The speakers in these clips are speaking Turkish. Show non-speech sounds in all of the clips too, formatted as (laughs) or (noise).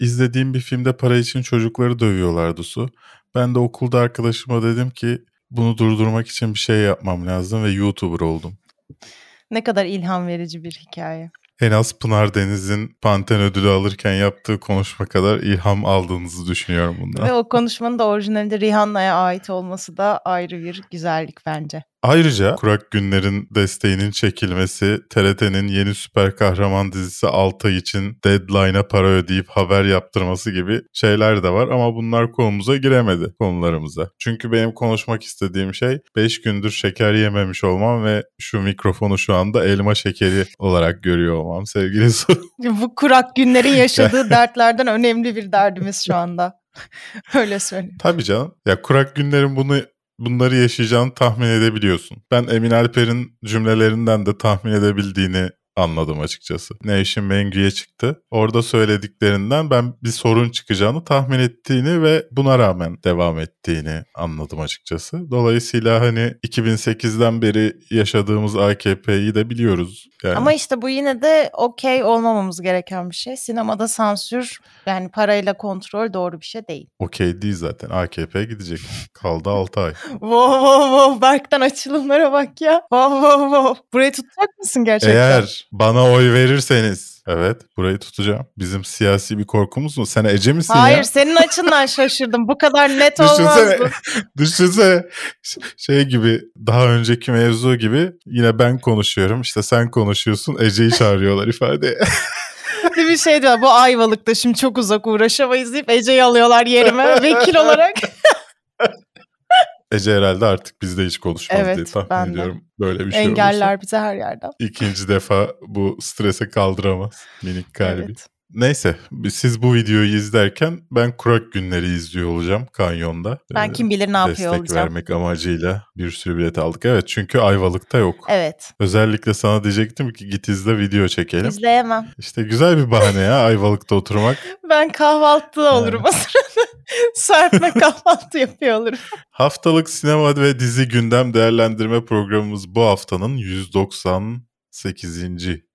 izlediğim bir filmde para için çocukları dövüyorlardı Su. Ben de okulda arkadaşıma dedim ki bunu durdurmak için bir şey yapmam lazım ve YouTuber oldum. Ne kadar ilham verici bir hikaye. En az Pınar Deniz'in Panten ödülü alırken yaptığı konuşma kadar ilham aldığınızı düşünüyorum bundan. Ve o konuşmanın da orijinalinde Rihanna'ya ait olması da ayrı bir güzellik bence. Ayrıca Kurak Günler'in desteğinin çekilmesi, TRT'nin yeni süper kahraman dizisi Altay için deadline'a para ödeyip haber yaptırması gibi şeyler de var ama bunlar konumuza giremedi konularımıza. Çünkü benim konuşmak istediğim şey 5 gündür şeker yememiş olmam ve şu mikrofonu şu anda elma şekeri olarak görüyor olmam sevgili (laughs) Su. Bu kurak günlerin yaşadığı (laughs) dertlerden önemli bir derdimiz şu anda. (laughs) Öyle söyleyeyim. Tabii canım. Ya Kurak Günler'in bunu bunları yaşayacağını tahmin edebiliyorsun. Ben Emin Alper'in cümlelerinden de tahmin edebildiğini anladım açıkçası. Nevşin Mengü'ye çıktı. Orada söylediklerinden ben bir sorun çıkacağını tahmin ettiğini ve buna rağmen devam ettiğini anladım açıkçası. Dolayısıyla hani 2008'den beri yaşadığımız AKP'yi de biliyoruz. Yani. Ama işte bu yine de okey olmamamız gereken bir şey. Sinemada sansür yani parayla kontrol doğru bir şey değil. Okey değil zaten. AKP gidecek. Kaldı 6 ay. (laughs) wow wow wow. Berk'ten açılımlara bak ya. Wow wow wow. Burayı tutacak mısın gerçekten? Eğer bana oy verirseniz Evet burayı tutacağım. Bizim siyasi bir korkumuz mu? Sen Ece misin Hayır, ya? Hayır senin açından şaşırdım. Bu kadar net olmazdı. (laughs) Düşünsene (laughs) şey gibi daha önceki mevzu gibi yine ben konuşuyorum. İşte sen konuşuyorsun Ece'yi çağırıyorlar ifade. (laughs) bir şey diyor. Bu Ayvalık'ta şimdi çok uzak uğraşamayız deyip Ece'yi alıyorlar yerime vekil olarak. Ece herhalde artık bizde hiç konuşmaz evet, diye tahmin ben ediyorum. De. Böyle bir şey Engeller olursa. bize her yerden. İkinci defa bu strese kaldıramaz minik kalbi. Evet. Neyse siz bu videoyu izlerken ben kurak günleri izliyor olacağım kanyonda. Ben kim bilir ne yapıyor Destek olacağım. vermek amacıyla bir sürü bilet aldık. Evet çünkü Ayvalık'ta yok. Evet. Özellikle sana diyecektim ki git izle video çekelim. İzleyemem. İşte güzel bir bahane ya Ayvalık'ta oturmak. (laughs) Ben kahvaltıda olurum o sırada. (laughs) Serpme (laughs) kahvaltı yapıyor olurum. Haftalık sinema ve dizi gündem değerlendirme programımız bu haftanın 198.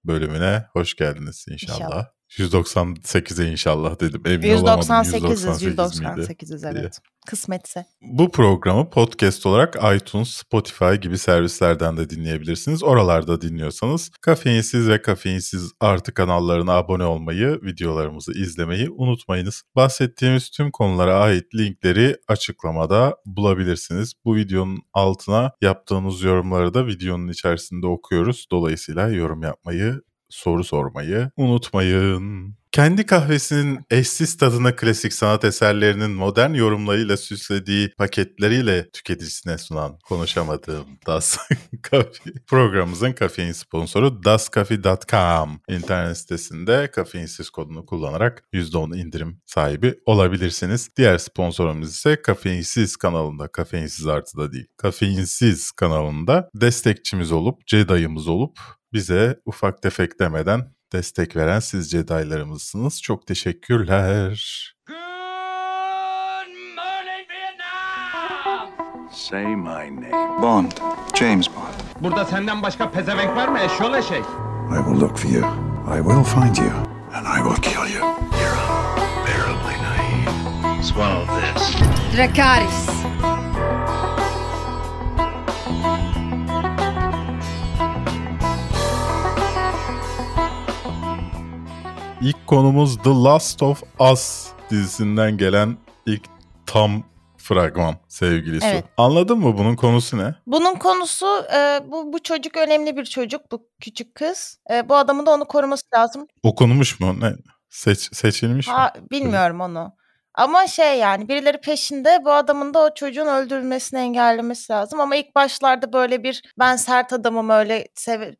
bölümüne hoş geldiniz inşallah. İnşallah. 198'e inşallah dedim. Emin olamadım. 198'iz, 198 198'iz evet. Kısmetse. Bu programı podcast olarak iTunes, Spotify gibi servislerden de dinleyebilirsiniz. Oralarda dinliyorsanız kafeinsiz ve kafeinsiz artı kanallarına abone olmayı, videolarımızı izlemeyi unutmayınız. Bahsettiğimiz tüm konulara ait linkleri açıklamada bulabilirsiniz. Bu videonun altına yaptığınız yorumları da videonun içerisinde okuyoruz. Dolayısıyla yorum yapmayı soru sormayı unutmayın. Kendi kahvesinin eşsiz tadına klasik sanat eserlerinin modern yorumlarıyla süslediği paketleriyle tüketicisine sunan konuşamadığım Das (laughs) Coffee programımızın kafein sponsoru dascoffee.com internet sitesinde kafeinsiz kodunu kullanarak %10 indirim sahibi olabilirsiniz. Diğer sponsorumuz ise Kafeinsiz kanalında, Kafeinsiz artıda değil, Kafeinsiz kanalında destekçimiz olup, Jedi'ımız olup bize ufak tefek demeden destek veren siz Jedi'larımızsınız. Çok teşekkürler. Good morning, Vietnam! Say my name. Bond. James Bond. Burada senden başka pezevenk var mı eşyol eşek? I will look for you. I will find you. And I will kill you. You're unbearably naive. Swallow this. Dracarys. İlk konumuz The Last of Us dizisinden gelen ilk tam fragman sevgili Su. Evet. Anladın mı bunun konusu ne? Bunun konusu e, bu, bu çocuk önemli bir çocuk. Bu küçük kız. E, bu adamın da onu koruması lazım. Okunmuş mu? Ne? Seç, seçilmiş mi? Ha, bilmiyorum onu. Ama şey yani birileri peşinde bu adamın da o çocuğun öldürülmesini engellemesi lazım. Ama ilk başlarda böyle bir ben sert adamım öyle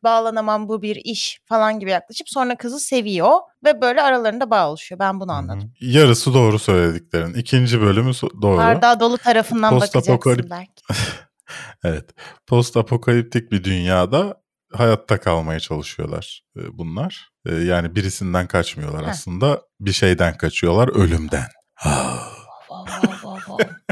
bağlanamam bu bir iş falan gibi yaklaşıp sonra kızı seviyor. Ve böyle aralarında bağ oluşuyor. Ben bunu anladım. Yarısı doğru söylediklerin. İkinci bölümü doğru. Bardağı dolu tarafından bakacaksın Postapokalip- belki. (laughs) Evet. Post apokaliptik bir dünyada hayatta kalmaya çalışıyorlar e, bunlar. E, Yani birisinden kaçmıyorlar Heh. aslında. Bir şeyden kaçıyorlar, ölümden. (sighs) Oh.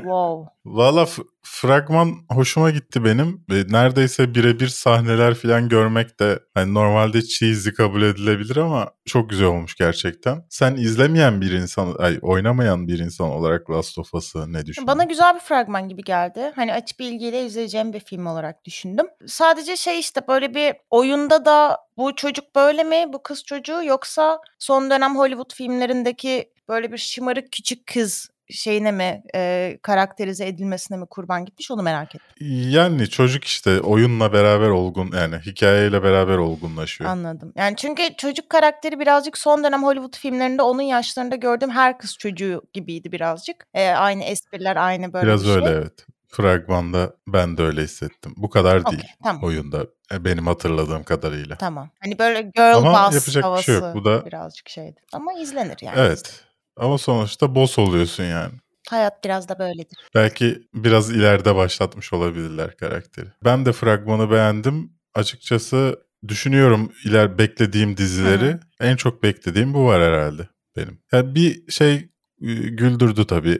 Wow. Valla fragman hoşuma gitti benim. Neredeyse birebir sahneler falan görmek de hani normalde cheesy kabul edilebilir ama çok güzel olmuş gerçekten. Sen izlemeyen bir insan, ay oynamayan bir insan olarak Last of Us'ı ne düşünüyorsun? Bana güzel bir fragman gibi geldi. Hani açıp ilgiyle izleyeceğim bir film olarak düşündüm. Sadece şey işte böyle bir oyunda da bu çocuk böyle mi? Bu kız çocuğu yoksa son dönem Hollywood filmlerindeki böyle bir şımarık küçük kız şeyine mi e, karakterize edilmesine mi kurban gitmiş onu merak ettim. Yani çocuk işte oyunla beraber olgun yani hikayeyle beraber olgunlaşıyor. Anladım. Yani çünkü çocuk karakteri birazcık son dönem Hollywood filmlerinde onun yaşlarında gördüğüm her kız çocuğu gibiydi birazcık. E, aynı espriler aynı böyle Biraz bir şey. öyle evet. Fragmanda ben de öyle hissettim. Bu kadar değil Okey, tamam. oyunda e, benim hatırladığım kadarıyla. Tamam. Hani böyle girl Ama boss yapacak bir havası şey yok. Bu da- birazcık şeydi. Ama izlenir yani. Evet. Ama sonuçta boss oluyorsun yani. Hayat biraz da böyledir. Belki biraz ileride başlatmış olabilirler karakteri. Ben de fragmanı beğendim. Açıkçası düşünüyorum iler beklediğim dizileri. Hı En çok beklediğim bu var herhalde benim. Yani bir şey e, güldürdü tabii.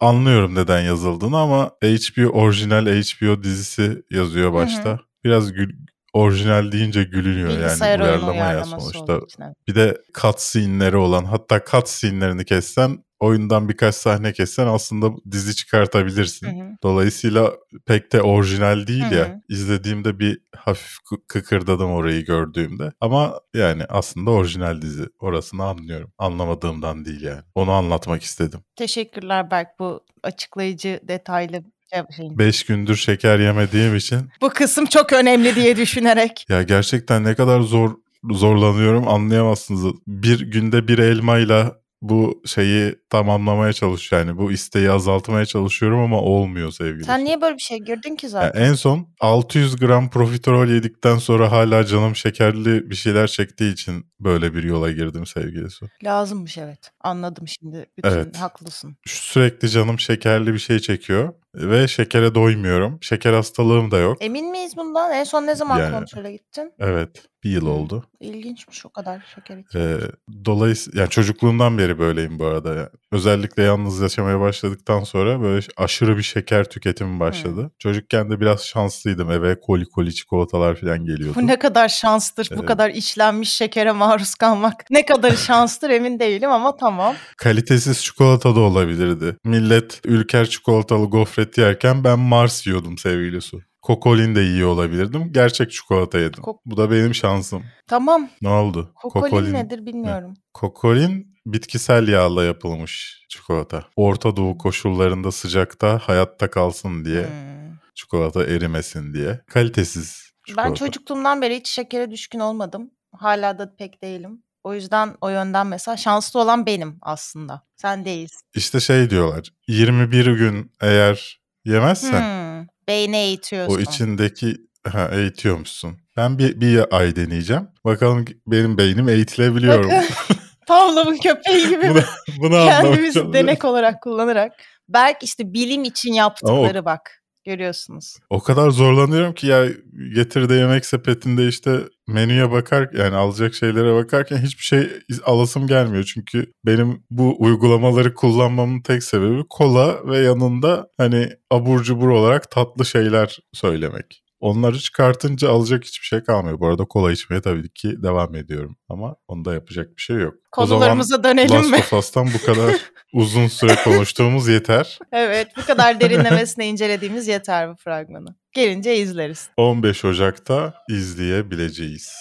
Anlıyorum neden yazıldığını ama HBO orijinal HBO dizisi yazıyor başta. Biraz gül, orijinal deyince gülünüyor yani Bilgisayar oyunu uyarlama ya sonuçta. olduğu için. evet. Bir de cutscene'leri olan hatta cutscene'lerini kessen oyundan birkaç sahne kessen aslında dizi çıkartabilirsin. Hı hı. Dolayısıyla pek de orijinal değil Hı ya. hı. İzlediğimde bir hafif kı- kıkırdadım orayı gördüğümde. Ama yani aslında orijinal dizi. Orasını anlıyorum. Anlamadığımdan değil yani. Onu anlatmak istedim. Teşekkürler Berk bu açıklayıcı detaylı. Beş gündür şeker yemediğim için Bu kısım çok önemli diye düşünerek. ya gerçekten ne kadar zor zorlanıyorum anlayamazsınız. Bir günde bir elmayla bu şeyi tamamlamaya çalışıyor. Yani bu isteği azaltmaya çalışıyorum ama olmuyor sevgili. Sen niye böyle bir şey girdin ki zaten? en son 600 gram profiterol yedikten sonra hala canım şekerli bir şeyler çektiği için böyle bir yola girdim sevgili Su. Lazımmış evet. Anladım şimdi. Bütün Evet. haklısın. Sürekli canım şekerli bir şey çekiyor ve şekere doymuyorum. Şeker hastalığım da yok. Emin miyiz bundan? En son ne zaman Yani- kontrole gittin? Evet bir yıl oldu. İlginçmiş o kadar şeker için. Ee, dolayısıyla yani çocukluğumdan beri böyleyim bu arada. Özellikle yalnız yaşamaya başladıktan sonra böyle aşırı bir şeker tüketimi başladı. Çocukken de biraz şanslıydım. Eve koli koli çikolatalar falan geliyordu. Bu ne kadar şanstır bu Evet. kadar işlenmiş şekere maruz kalmak. Ne kadar (laughs) şanstır emin değilim ama tamam. Kalitesiz çikolata da olabilirdi. Millet ülker çikolatalı gofret yerken ben Mars yiyordum sevgili su. Kokolin de yiyor olabilirdim. Gerçek çikolata yedim. Kok- Bu da benim şansım. Tamam. Ne oldu? Kokolin, nedir bilmiyorum. Kokolin bitkisel yağla yapılmış çikolata. Orta Doğu koşullarında sıcakta hayatta kalsın diye. Hmm. Çikolata erimesin diye. Kalitesiz çikolata. Ben çocukluğumdan beri hiç şekere düşkün olmadım. Hala da pek değilim. O yüzden o yönden mesela şanslı olan benim aslında. Sen değilsin. İşte şey diyorlar. 21 gün eğer yemezsen Hmm. Beyni eğitiyorsun. o içindeki ha, eğitiyormuşsun. Ben bir, bir ay deneyeceğim. Bakalım benim beynim eğitilebiliyor mu? (laughs) Pavlov'un köpeği (laughs) gibi bunu, (laughs) bunu kendimizi denek olarak kullanarak. Berk işte bilim için yaptıkları bak. Görüyorsunuz. O kadar zorlanıyorum ki ya getir de yemek sepetinde işte menüye bakar yani alacak şeylere bakarken hiçbir şey alasım gelmiyor. Çünkü benim bu uygulamaları kullanmamın tek sebebi kola ve yanında hani abur cubur olarak tatlı şeyler söylemek. Onları çıkartınca alacak hiçbir şey kalmıyor. Bu arada kola içmeye tabii ki devam ediyorum. Ama onda yapacak bir şey yok. Konularımıza dönelim Last mi? of Us'tan bu kadar (laughs) uzun süre konuştuğumuz yeter. evet bu kadar derinlemesine (laughs) incelediğimiz yeter bu fragmanı. Gelince izleriz. 15 Ocak'ta izleyebileceğiz.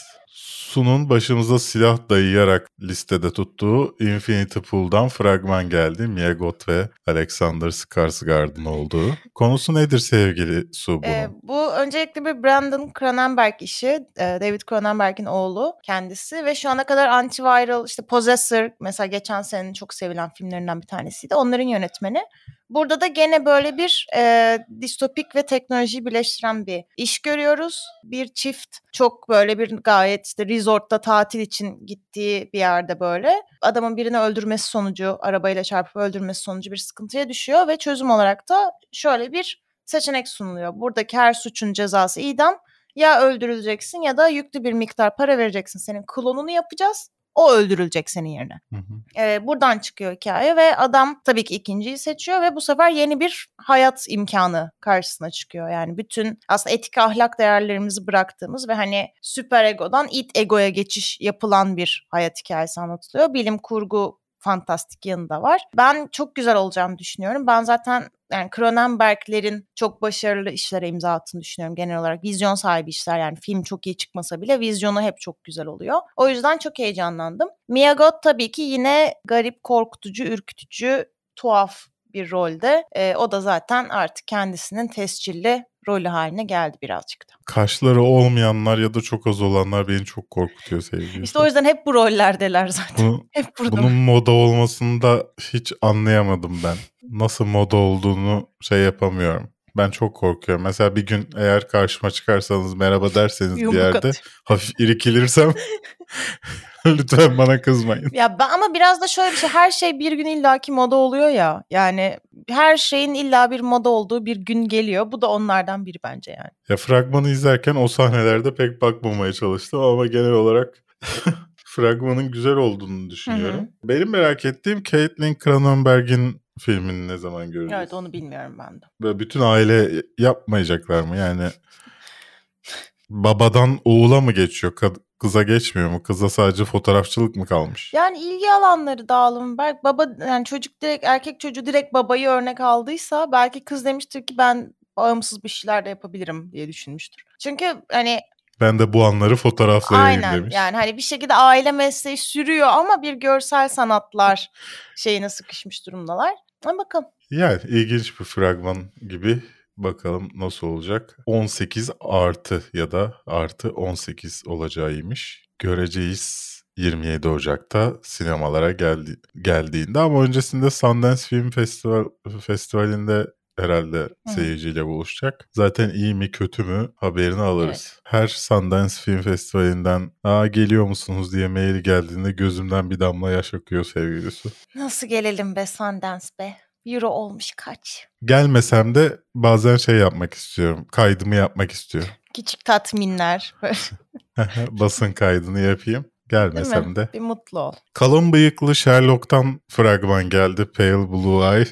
Su'nun başımıza silah dayayarak listede tuttuğu Infinity Pool'dan fragman geldi. Mia Goth ve Alexander Skarsgård'ın olduğu. Konusu nedir sevgili Su bunun? Ee, bu öncelikle bir Brandon Cronenberg işi. Ee, David Cronenberg'in oğlu kendisi ve şu ana kadar antiviral işte Possessor mesela geçen senenin çok sevilen filmlerinden bir tanesiydi. Onların yönetmeni. Burada da gene böyle bir e, distopik ve teknolojiyi birleştiren bir iş görüyoruz. Bir çift çok böyle bir gayet işte resortta tatil için gittiği bir yerde böyle adamın birini öldürmesi sonucu arabayla çarpıp öldürmesi sonucu bir sıkıntıya düşüyor ve çözüm olarak da şöyle bir seçenek sunuluyor. Buradaki her suçun cezası idam. Ya öldürüleceksin ya da yüklü bir miktar para vereceksin. Senin klonunu yapacağız O öldürülecek senin yerine. Hı hı. Ee, buradan çıkıyor hikaye ve adam tabii ki ikinciyi seçiyor ve bu sefer yeni bir hayat imkanı karşısına çıkıyor. Yani bütün aslında etik ahlak değerlerimizi bıraktığımız ve hani süper egodan it egoya geçiş yapılan bir hayat hikayesi anlatılıyor. Bilim kurgu fantastik yanı da var. Ben çok güzel olacağını düşünüyorum. Ben zaten yani Cronenberg'lerin çok başarılı işlere imza attığını düşünüyorum genel olarak. Vizyon sahibi işler yani film çok iyi çıkmasa bile vizyonu hep çok güzel oluyor. O yüzden çok heyecanlandım. Mia Goth tabii ki yine garip, korkutucu, ürkütücü, tuhaf bir rolde. Ee, o da zaten artık kendisinin tescilli rolü haline geldi birazcık da. Kaşları olmayanlar ya da çok az olanlar beni çok korkutuyor sevgili. İşte o yüzden hep bu rollerdeler zaten. Bunu, (laughs) hep burada. bunun moda olmasını da hiç anlayamadım ben. Nasıl moda olduğunu şey yapamıyorum. Ben çok korkuyorum. Mesela bir gün eğer karşıma çıkarsanız merhaba derseniz bir yerde atıyor. hafif irkilirsem (laughs) lütfen bana kızmayın. Ya ben ama biraz da şöyle bir şey her şey bir gün illaki moda oluyor ya. Yani her şeyin illa bir moda olduğu bir gün geliyor. Bu da onlardan biri bence yani. Ya fragmanı izlerken o sahnelerde pek bakmamaya çalıştım ama genel olarak (laughs) fragmanın güzel olduğunu düşünüyorum. Benim merak ettiğim Caitlin Cronenberg'in filmini ne zaman göreceğiz? Evet onu bilmiyorum ben de. Böyle bütün aile yapmayacaklar mı? Yani babadan oğula mı geçiyor? Kad- Kıza geçmiyor mu? Kıza sadece fotoğrafçılık mı kalmış? Yani ilgi alanları dağılımı. Belki baba yani çocuk direkt erkek çocuğu direkt babayı örnek aldıysa belki kız demiştir ki ben bağımsız bir şeyler de yapabilirim diye düşünmüştür. Çünkü hani Ben de bu anları fotoğraflayayım aynen demiş. yani hani bir şekilde aile mesleği sürüyor ama bir görsel sanatlar şeyine sıkışmış durumdalar. Ama bakalım. Yani ilginç bir fragman gibi. Bakalım nasıl olacak. 18 artı ya da artı 18 olacağıymış. Göreceğiz 27 Ocak'ta sinemalara geldi, geldiğinde ama öncesinde Sundance Film Festival Festivali'nde herhalde seyirciyle buluşacak. Zaten iyi mi kötü mü haberini alırız. Her Sundance Film Festivali'nden Aa, geliyor musunuz diye mail geldiğinde gözümden bir damla yaş akıyor sevgili Su. Nasıl gelelim be Sundance be? Euro olmuş kaç? Gelmesem de bazen şey yapmak istiyorum. Kaydımı yapmak istiyorum. Küçük tatminler. (laughs) Basın kaydını yapayım. Gelmesem de. Bir mutlu ol. Kalın bıyıklı Sherlock'tan fragman geldi. Pale Blue Eye.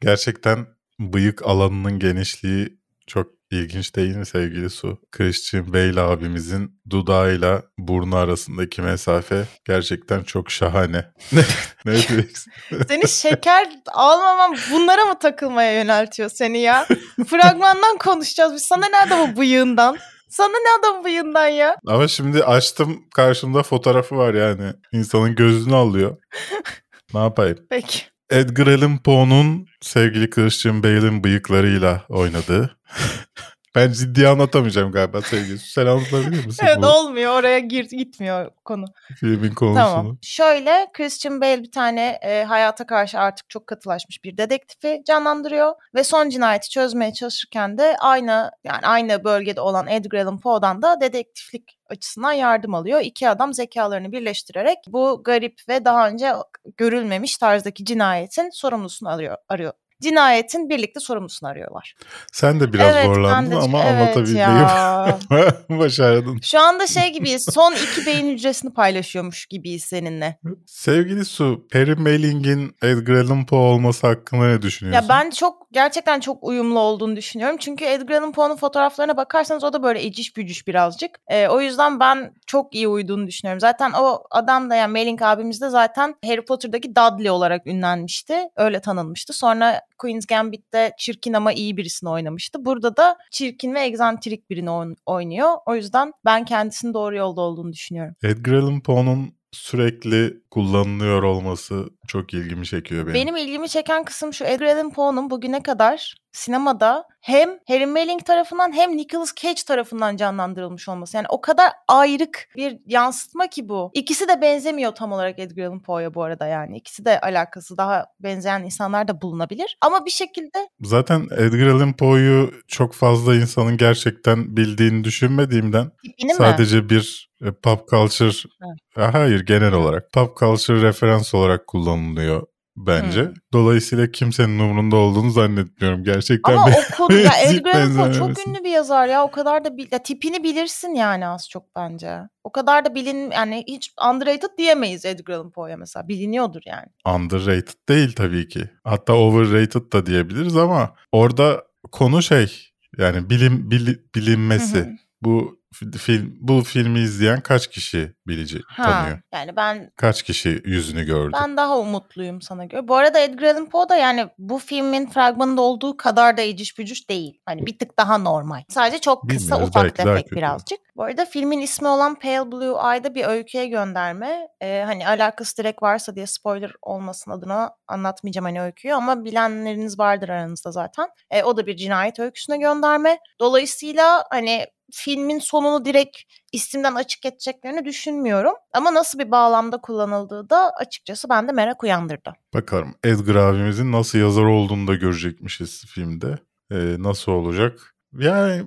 Gerçekten bıyık alanının genişliği çok ilginç değil mi sevgili Su? Christian Bale abimizin dudağıyla burnu arasındaki mesafe gerçekten çok şahane. (laughs) ne, (laughs) diyeceksin? Seni şeker almamam bunlara mı takılmaya yöneltiyor seni ya? Fragmandan konuşacağız biz. Sana ne adamı bıyığından? Sana ne adamı bıyığından ya? Ama şimdi açtım karşımda fotoğrafı var yani. İnsanın gözünü alıyor. ne yapayım? Peki. Edgar Allan Poe'nun sevgili Christian Bale'in bıyıklarıyla oynadığı. (laughs) ben ciddi anlatamayacağım galiba sevgili. Sen anlatabilir misin Evet bu olmuyor. Oraya gir gitmiyor konu. filmin konusunu? Tamam. Şöyle Christian Bale bir tane e, hayata karşı artık çok katılaşmış bir dedektifi canlandırıyor ve son cinayeti çözmeye çalışırken de aynı yani aynı bölgede olan Edgar Allan Poe'dan da dedektiflik açısından yardım alıyor. İki adam zekalarını birleştirerek bu garip ve daha önce görülmemiş tarzdaki cinayetin sorumlusunu arıyor. arıyor. Cinayetin birlikte sorumlusunu arıyorlar. Sen de biraz Evet, zorlandın de- ama evet anlatabilmeyi (laughs) başardın. Şu anda şey gibiyiz. Son iki beyin hücresini paylaşıyormuş gibiyiz seninle. Sevgili Su, Perry Melling'in Edgar Allan Poe olması hakkında ne düşünüyorsun? Ya ben çok gerçekten çok uyumlu olduğunu düşünüyorum. Çünkü Edgar Allan Poe'nun fotoğraflarına bakarsanız o da böyle eciş bücüş birazcık. Ee, o yüzden ben çok iyi uyduğunu düşünüyorum. Zaten o adam da yani Melling abimiz de zaten Harry Potter'daki Dudley olarak ünlenmişti. Öyle tanınmıştı. Sonra Queen's Gambit'te çirkin ama iyi birisini oynamıştı. Burada da çirkin ve egzantrik birini oyn- oynuyor. O yüzden ben kendisinin doğru yolda olduğunu düşünüyorum. Edgar Allan Poe'nun sürekli kullanılıyor olması çok ilgimi çekiyor benim. Benim ilgimi çeken kısım şu Edgar Allan Poe'nun bugüne kadar sinemada hem Harry Melling tarafından hem Nicolas Cage tarafından canlandırılmış olması. Yani o kadar ayrık bir yansıtma ki bu. İkisi de benzemiyor tam olarak Edgar Allan Poe'ya bu arada yani. İkisi de alakası daha benzeyen insanlar da bulunabilir. Ama bir şekilde Zaten Edgar Allan Poe'yu çok fazla insanın gerçekten bildiğini düşünmediğimden tipini mi? sadece bir e, pop culture Evet. Ha, hayır genel olarak pop culture referans olarak kullanılıyor bence. Hmm. Dolayısıyla kimsenin umurunda olduğunu zannetmiyorum gerçekten. Ama o konu ya (laughs) Edgar Allan Poe çok ünlü bir yazar ya. O kadar da bil, ya tipini bilirsin yani az çok bence. O kadar da bilin yani hiç underrated diyemeyiz Edgar Allan Poe'ya mesela. Biliniyordur yani. Underrated değil tabii ki. Hatta overrated da diyebiliriz ama orada konu şey yani bilim bili- bilinmesi. Hı hı. Bu film bu filmi izleyen kaç kişi bilici Ha, tanıyor? yani ben Kaç kişi yüzünü gördü? ben daha umutluyum sana göre. Bu arada Edgar Allan Poe da yani bu filmin fragmanında olduğu kadar da eciş bücüş değil. Hani bir tık daha normal. Sadece çok kısa Bilmiyoruz, ufak tefek birazcık. Bu arada filmin ismi olan Pale Blue Eye'da bir öyküye gönderme. Ee, hani alakası direkt varsa diye spoiler olmasın adına anlatmayacağım hani öyküyü ama bilenleriniz vardır aranızda zaten. Ee, o da bir cinayet öyküsüne gönderme. Dolayısıyla hani filmin sonunu direkt isimden açık edeceklerini düşünmüyorum. Ama nasıl bir bağlamda kullanıldığı da açıkçası bende merak uyandırdı. Bakalım Edgar abimizin nasıl yazar olduğunu da görecekmişiz filmde. Ee, nasıl olacak? Yani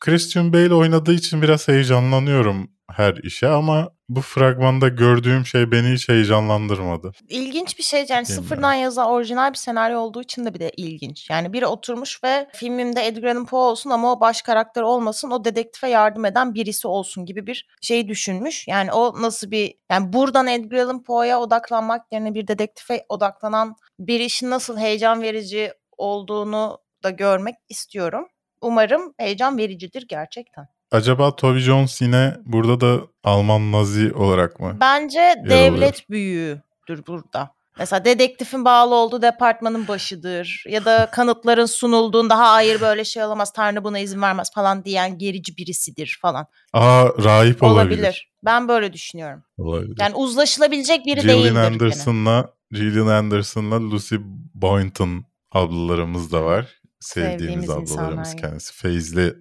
Christian Bale oynadığı için biraz heyecanlanıyorum her işe ama bu fragmanda gördüğüm şey beni hiç heyecanlandırmadı. İlginç bir şey yani Bilmiyorum. sıfırdan yazılan orijinal bir senaryo olduğu için de bir de ilginç. Yani biri oturmuş ve filmimde Edgar Allan Poe olsun ama o baş karakter olmasın o dedektife yardım eden birisi olsun gibi bir şey düşünmüş. Yani o nasıl bir yani buradan Edgar Allan Poe'ya odaklanmak yerine bir dedektife odaklanan bir işin nasıl heyecan verici olduğunu da görmek istiyorum. Umarım heyecan vericidir gerçekten. Acaba Toby Jones yine burada da Alman Nazi olarak mı? Bence devlet büyüğüdür burada. Mesela dedektifin bağlı olduğu departmanın başıdır. Ya da kanıtların sunulduğunda hayır böyle şey olamaz Tanrı buna izin vermez falan diyen gerici birisidir falan. Aa rahip olabilir. Olabilir. Ben böyle düşünüyorum. Olabilir. Yani uzlaşılabilecek biri Gillian değildir. Anderson'la Gillian Anderson'la Lucy Boynton ablalarımız da var. Sevdiğimiz, Sevdiğimiz ablalarımız insanlar. kendisi. Feyzli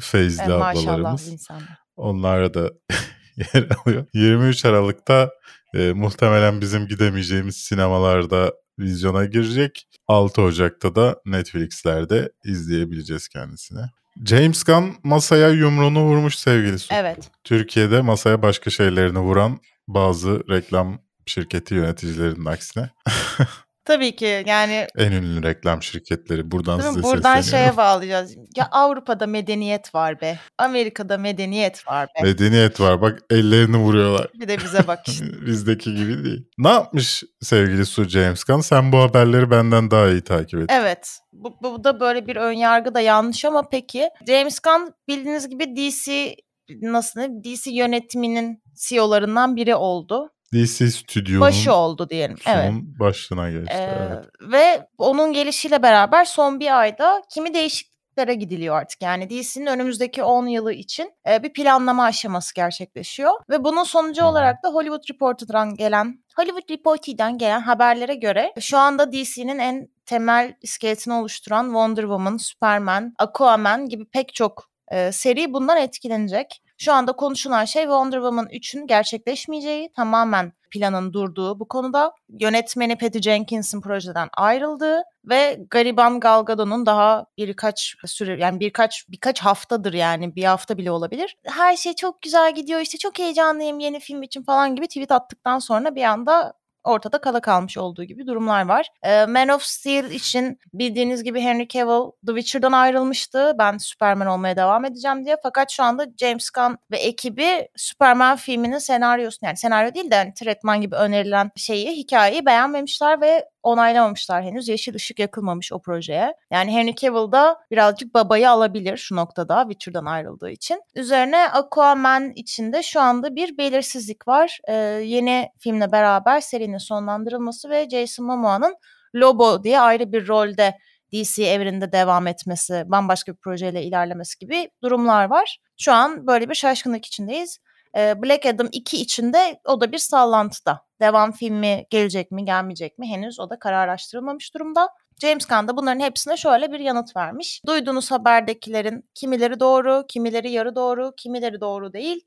Feyzli E, ablalarımız. insanlar. Onlara da (laughs) yer alıyor. 23 Aralık'ta e, muhtemelen bizim gidemeyeceğimiz sinemalarda vizyona girecek. 6 Ocak'ta da Netflix'lerde izleyebileceğiz kendisini. James Gunn masaya yumruğunu vurmuş sevgili Su. Evet. Türkiye'de masaya başka şeylerini vuran bazı reklam şirketi yöneticilerinin aksine (laughs) Tabii ki yani en ünlü reklam şirketleri buradan size buradan sesleniyorum. şeye (laughs) bağlayacağız. Ya Avrupa'da medeniyet var be. Amerika'da medeniyet var be. Medeniyet var bak ellerini vuruyorlar. Bir de bize bak işte. (laughs) Bizdeki gibi değil. Ne yapmış sevgili Su James Gunn? Sen bu haberleri benden daha iyi takip et. Evet. Bu, bu da böyle bir ön yargı da yanlış ama peki. James Gunn bildiğiniz gibi DC nasıl diyeyim, DC yönetiminin CEO'larından biri oldu. DC Stüdyo'nun Başı oldu diyelim. Evet. başlığına geçti. Ee, evet. Ve onun gelişiyle beraber son bir ayda kimi değişikliklere gidiliyor artık. Yani DC'nin önümüzdeki 10 yılı için e, bir planlama aşaması gerçekleşiyor. Ve bunun sonucu hı. olarak da Hollywood Reporter'dan gelen Hollywood Reporter'dan gelen haberlere göre şu anda DC'nin en temel iskeletini oluşturan Wonder Woman, Superman, Aquaman gibi pek çok e, seri bundan etkilenecek. Şu anda konuşulan şey Wonder Woman 3'ün gerçekleşmeyeceği, tamamen planın durduğu bu konuda. Yönetmeni Patty Jenkins'in projeden ayrıldığı ve gariban Gal Gadot'un daha birkaç süre yani birkaç birkaç haftadır yani bir hafta bile olabilir. Her şey çok güzel gidiyor işte çok heyecanlıyım yeni film için falan gibi tweet attıktan sonra bir anda ortada kala kalmış olduğu gibi durumlar var. Ee, Man of Steel için bildiğiniz gibi Henry Cavill The Witcher'dan ayrılmıştı. Ben Superman olmaya devam edeceğim diye. Fakat şu anda James Gunn ve ekibi Superman filminin senaryosunu yani senaryo değil de hani tretman gibi önerilen şeyi, hikayeyi beğenmemişler ve onaylamamışlar henüz. Yeşil ışık yakılmamış o projeye. Yani Henry Cavill da birazcık babayı alabilir şu noktada Witcher'dan ayrıldığı için. Üzerine Aquaman içinde şu anda bir belirsizlik var. Ee, yeni filmle beraber serinin sonlandırılması ve Jason Momoa'nın Lobo diye ayrı bir rolde DC evreninde devam etmesi, bambaşka bir projeyle ilerlemesi gibi durumlar var. Şu an böyle bir şaşkınlık içindeyiz. Ee, Black Adam 2 içinde o da bir sallantıda. Devam filmi gelecek mi gelmeyecek mi henüz o da kararlaştırılmamış durumda. James Gunn da bunların hepsine şöyle bir yanıt vermiş. Duyduğunuz haberdekilerin kimileri doğru, kimileri yarı doğru, kimileri doğru değil.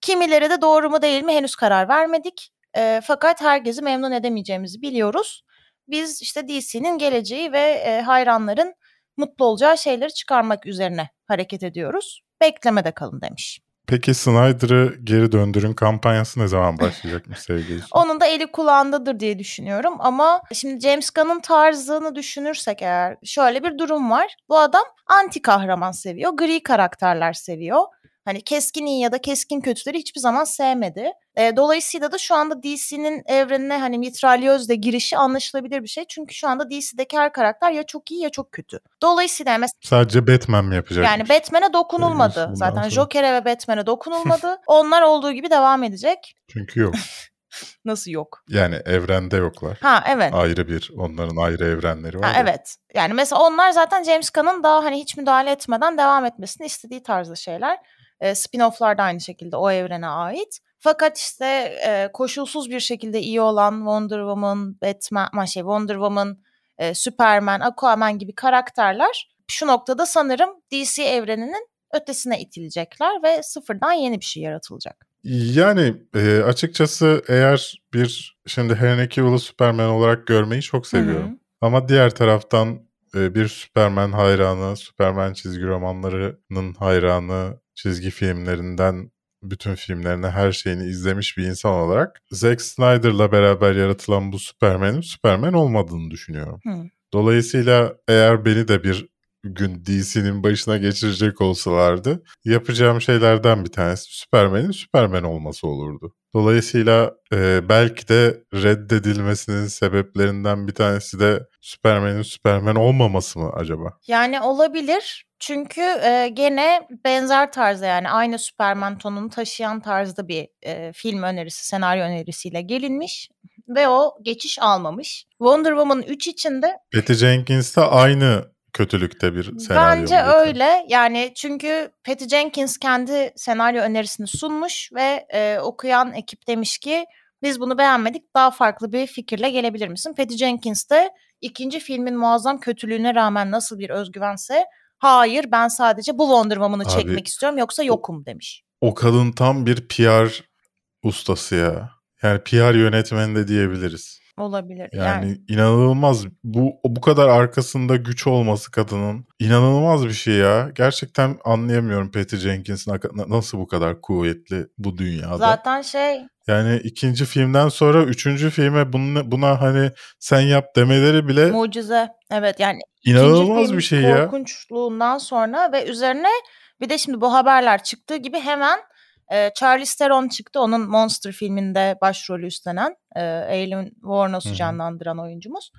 Kimileri de doğru mu değil mi henüz karar vermedik. Ee, fakat herkesi memnun edemeyeceğimizi biliyoruz. Biz işte DC'nin geleceği ve e, hayranların mutlu olacağı şeyleri çıkarmak üzerine hareket ediyoruz. Beklemede kalın demiş. Peki Snyder'ı geri döndürün kampanyası ne zaman başlayacakmış sevgili? (laughs) Onun da eli kulağındadır diye düşünüyorum ama şimdi James Gunn'ın tarzını düşünürsek eğer şöyle bir durum var. Bu adam anti kahraman seviyor, gri karakterler seviyor. Hani keskin iyi ya da keskin kötüleri hiçbir zaman sevmedi. E, dolayısıyla da şu anda DC'nin evrenine hani mitralyözle girişi anlaşılabilir bir şey. Çünkü şu anda DC'deki her karakter ya çok iyi ya çok kötü. Dolayısıyla mesela Sadece Batman mi yapacak? yani Batman'e dokunulmadı. Bundan Zaten sonra. Joker'e ve Batman'e dokunulmadı. Onlar olduğu gibi devam edecek. Çünkü yok. (laughs) Nasıl yok? Yani evrende yoklar. Ha evet. Ayrı bir, onların ayrı evrenleri var. Ha, ya. evet. Yani mesela onlar zaten James Gunn'ın daha hani hiç müdahale etmeden devam etmesini istediği tarzda şeyler. E, spin-off'lar da aynı şekilde o evrene ait. Fakat işte e, koşulsuz bir şekilde iyi olan Wonder Woman, Batman, şey Wonder Woman, e, Superman, Aquaman gibi karakterler şu noktada sanırım DC evreninin ötesine itilecekler ve sıfırdan yeni bir şey yaratılacak. Yani e, açıkçası eğer bir şimdi Henry Cavill'ı Superman olarak görmeyi çok seviyorum. Hı hı. Ama diğer taraftan e, bir Superman hayranı, Superman çizgi romanlarının hayranı, çizgi filmlerinden bütün filmlerini, her şeyini izlemiş bir insan olarak Zack Snyder'la beraber yaratılan bu Superman'in Superman olmadığını düşünüyorum. Hı. Dolayısıyla eğer beni de bir gün DC'nin başına geçirecek olsalardı yapacağım şeylerden bir tanesi Superman'in Superman olması olurdu. Dolayısıyla e, belki de reddedilmesinin sebeplerinden bir tanesi de Superman'in Superman olmaması mı acaba? Yani olabilir. Çünkü e, gene benzer tarzda yani aynı Superman tonunu taşıyan tarzda bir e, film önerisi, senaryo önerisiyle gelinmiş ve o geçiş almamış. Wonder Woman 3 içinde Patty Jenkins de aynı kötülükte bir senaryo. bence üretiyor. öyle. Yani çünkü Patty Jenkins kendi senaryo önerisini sunmuş ve e, okuyan ekip demiş ki biz bunu beğenmedik daha farklı bir fikirle gelebilir misin? Patty Jenkins de ikinci filmin muazzam kötülüğüne rağmen nasıl bir özgüvense hayır ben sadece bu Wonder Woman'ı Abi, çekmek istiyorum yoksa yokum demiş. O kadın tam bir PR ustası ya. Yani PR yönetmeni de diyebiliriz. Olabilir. Yani, Yani, inanılmaz bu bu kadar arkasında güç olması kadının inanılmaz bir şey ya. Gerçekten anlayamıyorum Patty Jenkins'in nasıl bu kadar kuvvetli bu dünyada. zaten şey Yani ikinci filmden sonra üçüncü filme buna, buna hani sen yap demeleri bile mucize. Evet yani inanılmaz bir şey ya. Korkunçluğundan sonra ve üzerine bir de şimdi bu haberler çıktığı gibi hemen e, Charlize Theron çıktı. Onun Monster filminde başrolü üstlenen e, Aileen hı. canlandıran oyuncumuz.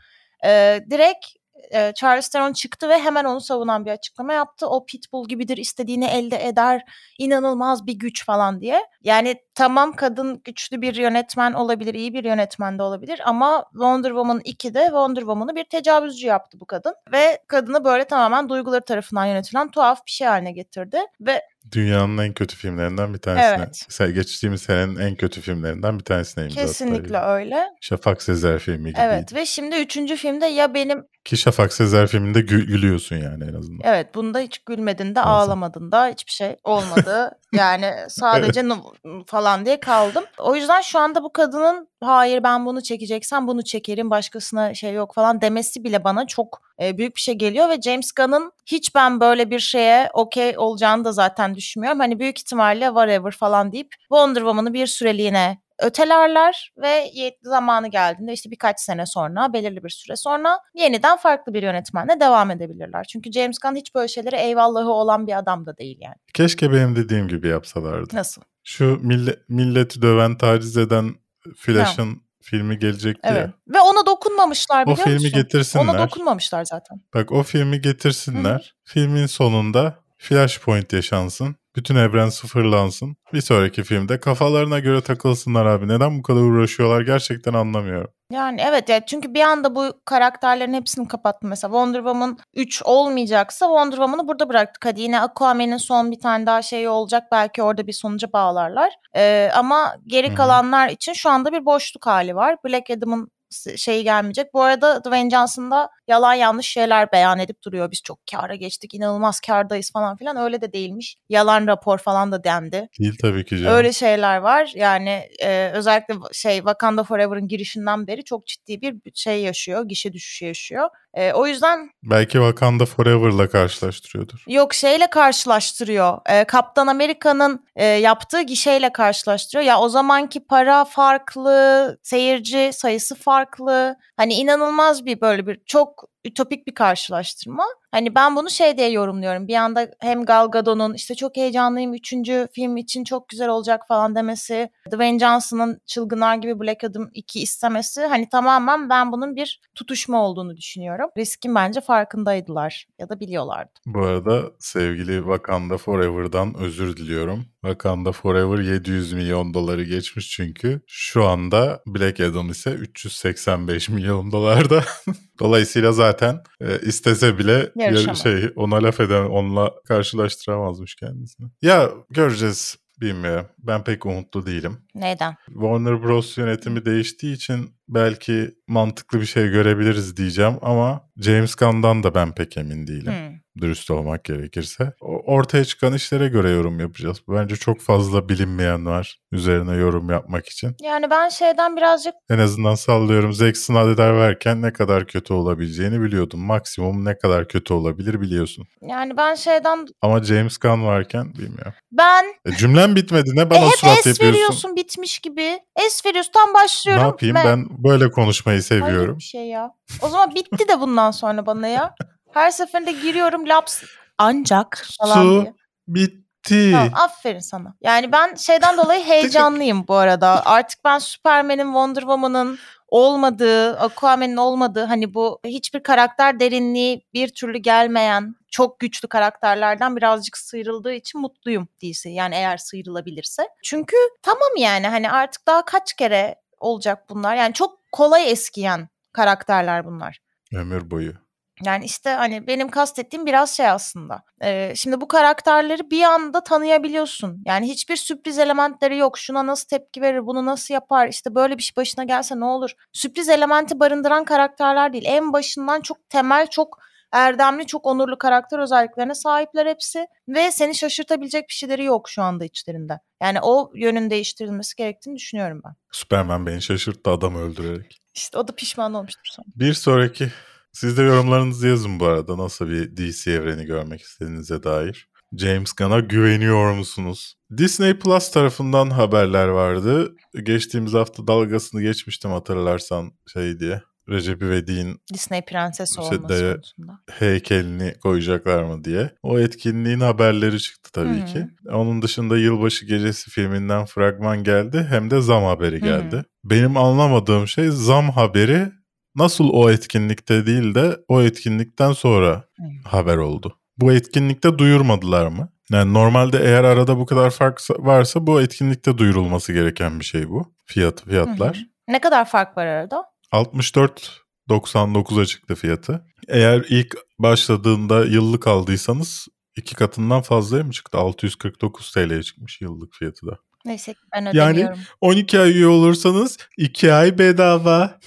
E, direkt e, Charlize Theron çıktı ve hemen onu savunan bir açıklama yaptı. O pitbull gibidir istediğini elde eder inanılmaz bir güç falan diye. Yani tamam kadın güçlü bir yönetmen olabilir, iyi bir yönetmen de olabilir ama Wonder Woman 2'de Wonder Woman'ı bir tecavüzcü yaptı bu kadın. Ve kadını böyle tamamen duyguları tarafından yönetilen tuhaf bir şey haline getirdi. Ve Dünyanın en kötü filmlerinden bir tanesine. Evet. Geçtiğimiz senenin en kötü filmlerinden bir tanesine imza kesinlikle öyle. Şafak Sezer filmi gibiydi. Evet ve şimdi üçüncü filmde ya benim Ki Şafak Sezer filminde gü- gülüyorsun yani en azından. evet bunda hiç gülmedin de Bazen. ağlamadın da hiçbir şey olmadı. (laughs) yani sadece nı- falan diye kaldım. O yüzden şu anda bu kadının hayır ben bunu çekeceksem bunu çekerim başkasına şey yok falan demesi bile bana çok e, büyük bir şey geliyor ve James Gunn'ın hiç ben böyle bir şeye okey olacağını da zaten düşünmüyorum. Hani büyük ihtimalle whatever falan deyip Wonder Woman'ı bir süreliğine ötelerler ve zamanı geldiğinde işte birkaç sene sonra belirli bir süre sonra yeniden farklı bir yönetmenle devam edebilirler. Çünkü James Gunn hiç böyle şeylere eyvallahı olan bir adam da değil yani. Keşke benim dediğim gibi yapsalardı. Nasıl? Şu mille- milleti döven, taciz eden Flash'ın filmi gelecekti Evet. ya. Ve ona dokunmamışlar O biliyor filmi musun? getirsinler. Ona dokunmamışlar zaten. Bak o filmi getirsinler. Filmin sonunda Flashpoint yaşansın. Bütün evren sıfırlansın. Bir sonraki filmde kafalarına göre takılsınlar abi. Neden bu kadar uğraşıyorlar gerçekten anlamıyorum. Yani evet ya çünkü bir anda bu karakterlerin hepsini kapattı. Mesela Wonder Woman 3 olmayacaksa Wonder Woman'ı burada bıraktık. Hadi yine Aquaman'in son bir tane daha şeyi olacak. Belki orada bir sonuca bağlarlar. Ee, ama geri kalanlar için şu anda bir boşluk hali var. Black Adam'ın şey gelmeyecek. Bu arada Dwayne Johnson da yalan yanlış şeyler beyan edip duruyor. Biz çok kâra geçtik, inanılmaz kârdayız falan filan. Öyle de değilmiş. Yalan rapor falan da dendi. Değil tabii ki canım. Öyle şeyler var. Yani e, özellikle şey Wakanda Forever'ın girişinden beri çok ciddi bir şey yaşıyor. Gişe düşüşü yaşıyor. E, o yüzden Belki Wakanda Forever'la karşılaştırıyordur. Yok şeyle karşılaştırıyor. Ee, Kaptan Amerika'nın e, yaptığı gişeyle karşılaştırıyor. Ya o zamanki para farklı, seyirci sayısı farklı. Hani inanılmaz bir böyle bir çok ütopik bir karşılaştırma. Hani ben bunu şey diye yorumluyorum. Bir anda hem Gal Gadot'un işte çok heyecanlıyım üçüncü film için çok güzel olacak falan demesi. Dwayne Johnson'ın çılgınlar gibi Black Adam 2 istemesi. Hani tamamen ben bunun bir tutuşma olduğunu düşünüyorum. Riskin bence farkındaydılar ya da biliyorlardı. Bu arada sevgili Wakanda Forever'dan özür diliyorum. Wakanda Forever 700 milyon doları geçmiş çünkü. Şu anda Black Adam ise 385 milyon dolarda. (laughs) Dolayısıyla zaten e, istese bile yarı- Yarışamaz. şey ona laf eden onunla karşılaştıramazmış kendisini. Ya göreceğiz bilmiyorum. Ben pek umutlu değilim. Neyden? Warner Bros yönetimi değiştiği için belki mantıklı bir şey görebiliriz diyeceğim ama James Gunn'dan da ben pek emin değilim. Hmm. Dürüst olmak gerekirse. Ortaya çıkan işlere göre yorum yapacağız. Bence çok fazla bilinmeyen var üzerine yorum yapmak için. Yani ben şeyden birazcık En azından sallıyorum Zack Snyder varken ne kadar kötü olabileceğini biliyordum. Maksimum ne kadar kötü olabilir biliyorsun. yani ben şeyden Ama James Gunn varken bilmiyorum. ben E, cümlem bitmedi ne e, bana hep surat es yapıyorsun. veriyorsun bitmiş gibi. Es veriyorsun tam başlıyorum. Ne yapayım Ve- ben böyle konuşmayı seviyorum. bir şey ya. O zaman bitti de bundan sonra bana ya. (laughs) Her seferinde giriyorum laps ancak falan Su diye. bitti. Tamam, aferin sana. Yani ben şeyden (laughs) dolayı heyecanlıyım bu arada. Artık ben Superman'in, Wonder Woman'ın olmadığı, Aquaman'in olmadığı hani bu hiçbir karakter derinliği bir türlü gelmeyen çok güçlü karakterlerden birazcık sıyrıldığı için mutluyum DC. Yani eğer sıyrılabilirse. Çünkü tamam yani hani artık daha kaç kere olacak bunlar. Yani çok kolay eskiyen karakterler bunlar. Ömür boyu. Yani işte hani benim kastettiğim biraz şey aslında. Ee, şimdi bu karakterleri bir anda tanıyabiliyorsun. Yani hiçbir sürpriz elementleri yok. Şuna nasıl tepki verir, bunu nasıl yapar, işte böyle bir şey başına gelse ne olur. Sürpriz elementi barındıran karakterler değil. En başından çok temel, çok erdemli, çok onurlu karakter özelliklerine sahipler hepsi. Ve seni şaşırtabilecek bir şeyleri yok şu anda içlerinde. Yani o yönün değiştirilmesi gerektiğini düşünüyorum ben. Superman beni şaşırttı adam öldürerek. İşte o da pişman olmuştur sonra. Bir sonraki siz de yorumlarınızı yazın bu arada nasıl bir DC evreni görmek istediğinize dair. James Gunn'a güveniyor musunuz? Disney Plus tarafından haberler vardı. Geçtiğimiz hafta dalgasını geçmiştim hatırlarsan şey diye. Recep İvedik'in Disney prensesi İşte olması konusunda. heykelini koyacaklar mı diye. O etkinliğin haberleri çıktı tabii hı. ki. Onun dışında Yılbaşı Gecesi filminden fragman geldi hem de zam haberi geldi. Benim anlamadığım şey zam haberi nasıl o etkinlikte değil de o etkinlikten sonra Hı. haber oldu. Bu etkinlikte duyurmadılar mı? Yani normalde eğer arada bu kadar fark varsa bu etkinlikte duyurulması gereken bir şey bu. Fiyat fiyatlar. Hı hı. Ne kadar fark var arada? 64.99'a çıktı fiyatı. Eğer ilk başladığında yıllık aldıysanız iki katından fazlaya mı çıktı? 649 TL'ye çıkmış yıllık fiyatı da. Neyse ben Yani- ödemiyorum. 12 ay üye olursanız 2 ay bedava.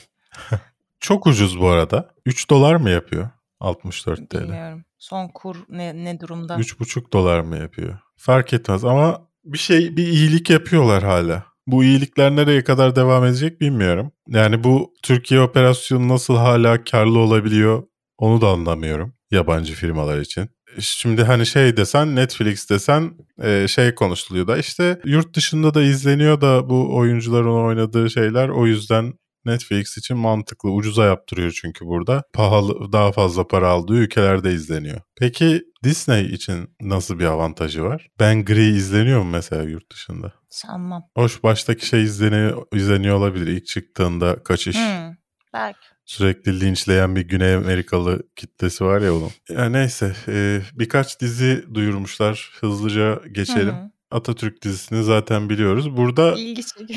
(laughs) Çok ucuz bu arada. 3 dolar mı yapıyor? 64 TL. Bilmiyorum. Son kur ne, ne durumda? 3,5 dolar mı yapıyor? Fark etmez ama bir şey bir iyilik yapıyorlar hala. Bu iyilikler nereye kadar devam edecek bilmiyorum. Yani bu Türkiye operasyonu nasıl hala karlı olabiliyor onu da anlamıyorum yabancı firmalar için. Şimdi hani şey desen Netflix desen e, şey konuşuluyor da işte yurt dışında da izleniyor da bu oyuncuların oynadığı şeyler o yüzden Netflix için mantıklı. Ucuza yaptırıyor çünkü burada. Pahalı daha fazla para aldığı ülkelerde izleniyor. Peki Disney için nasıl bir avantajı var? Ben Gri izleniyor mu mesela yurt dışında? Sanmam. Hoş baştaki şey izleniyor, izleniyor olabilir. İlk çıktığında kaçış. Hmm, belki. Sürekli linçleyen bir Güney Amerikalı kitlesi var ya onun. Ya neyse e, birkaç dizi duyurmuşlar. Hızlıca geçelim. Hı hı. Atatürk dizisini zaten biliyoruz. Burada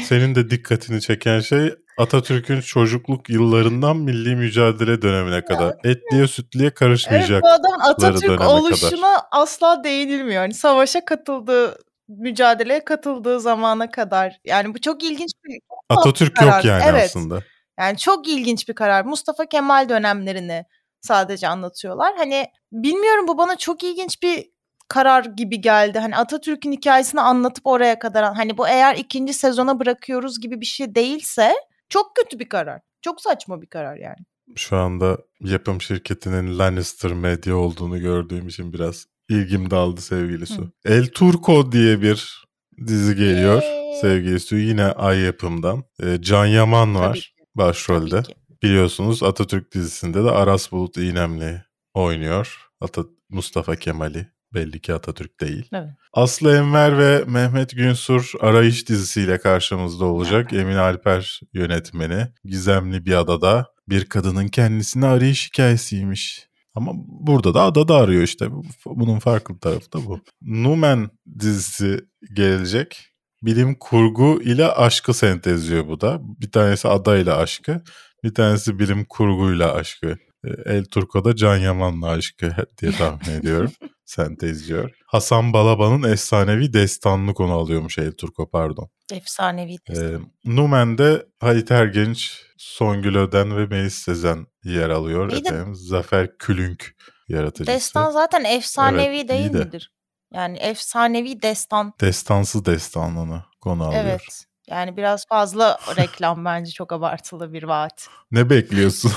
senin de dikkatini çeken şey Atatürk'ün çocukluk yıllarından milli mücadele dönemine kadar. Etliye sütliye Evet karışmayacak. bu adamın Atatürk döneme kadar. oluşuna asla değinilmiyor. Yani savaşa katıldığı, mücadeleye katıldığı zamana kadar. Yani bu çok ilginç bir Atatürk karar. yok yani Evet. aslında. Yani çok ilginç bir karar. Mustafa Kemal dönemlerini sadece anlatıyorlar. Hani bilmiyorum bu bana çok ilginç bir karar gibi geldi. Hani Atatürk'ün hikayesini anlatıp oraya kadar hani bu eğer ikinci sezona bırakıyoruz gibi bir şey değilse çok kötü bir karar. Çok saçma bir karar yani. Şu anda yapım şirketinin Lannister Media olduğunu gördüğüm için biraz ilgim daldı sevgili Su. Hı. El Turco diye bir dizi geliyor Eee. sevgili Su. Yine Ay yapımdan. Ee, Can Yaman var Tabii ki. başrolde. Tabii ki. Biliyorsunuz Atatürk dizisinde de Aras Bulut İynemli oynuyor. Ata Mustafa Kemal'i belli ki Atatürk değil. Evet. Aslı Enver ve Mehmet Günsur Arayış dizisiyle karşımızda olacak. Emin Alper yönetmeni. Gizemli bir adada bir kadının kendisini arayış hikayesiymiş. Ama burada da adada arıyor işte. Bunun farklı tarafı da bu. Numen dizisi gelecek. Bilim kurgu ile aşkı sentezliyor bu da. Bir tanesi adayla aşkı, bir tanesi bilim kurguyla aşkı. E, El Turco'da Can Yaman'la aşkı (laughs) diye tahmin ediyorum. (laughs) Sentezliyor. Hasan Balaban'ın efsanevi destanını konu alıyormuş El Turco pardon. Efsanevi Ee, destek. Numen'de Halit Ergenç, Songül Öden ve Melis Sezen yer alıyor. İyi de- Efendim, Zafer Külünk yaratıcısı. Destan zaten efsanevi Evet, değil de. midir? Yani efsanevi destan. Destansı destanını konu alıyor. Evet. Yani biraz fazla reklam (laughs) bence çok abartılı bir vaat. Ne bekliyorsun?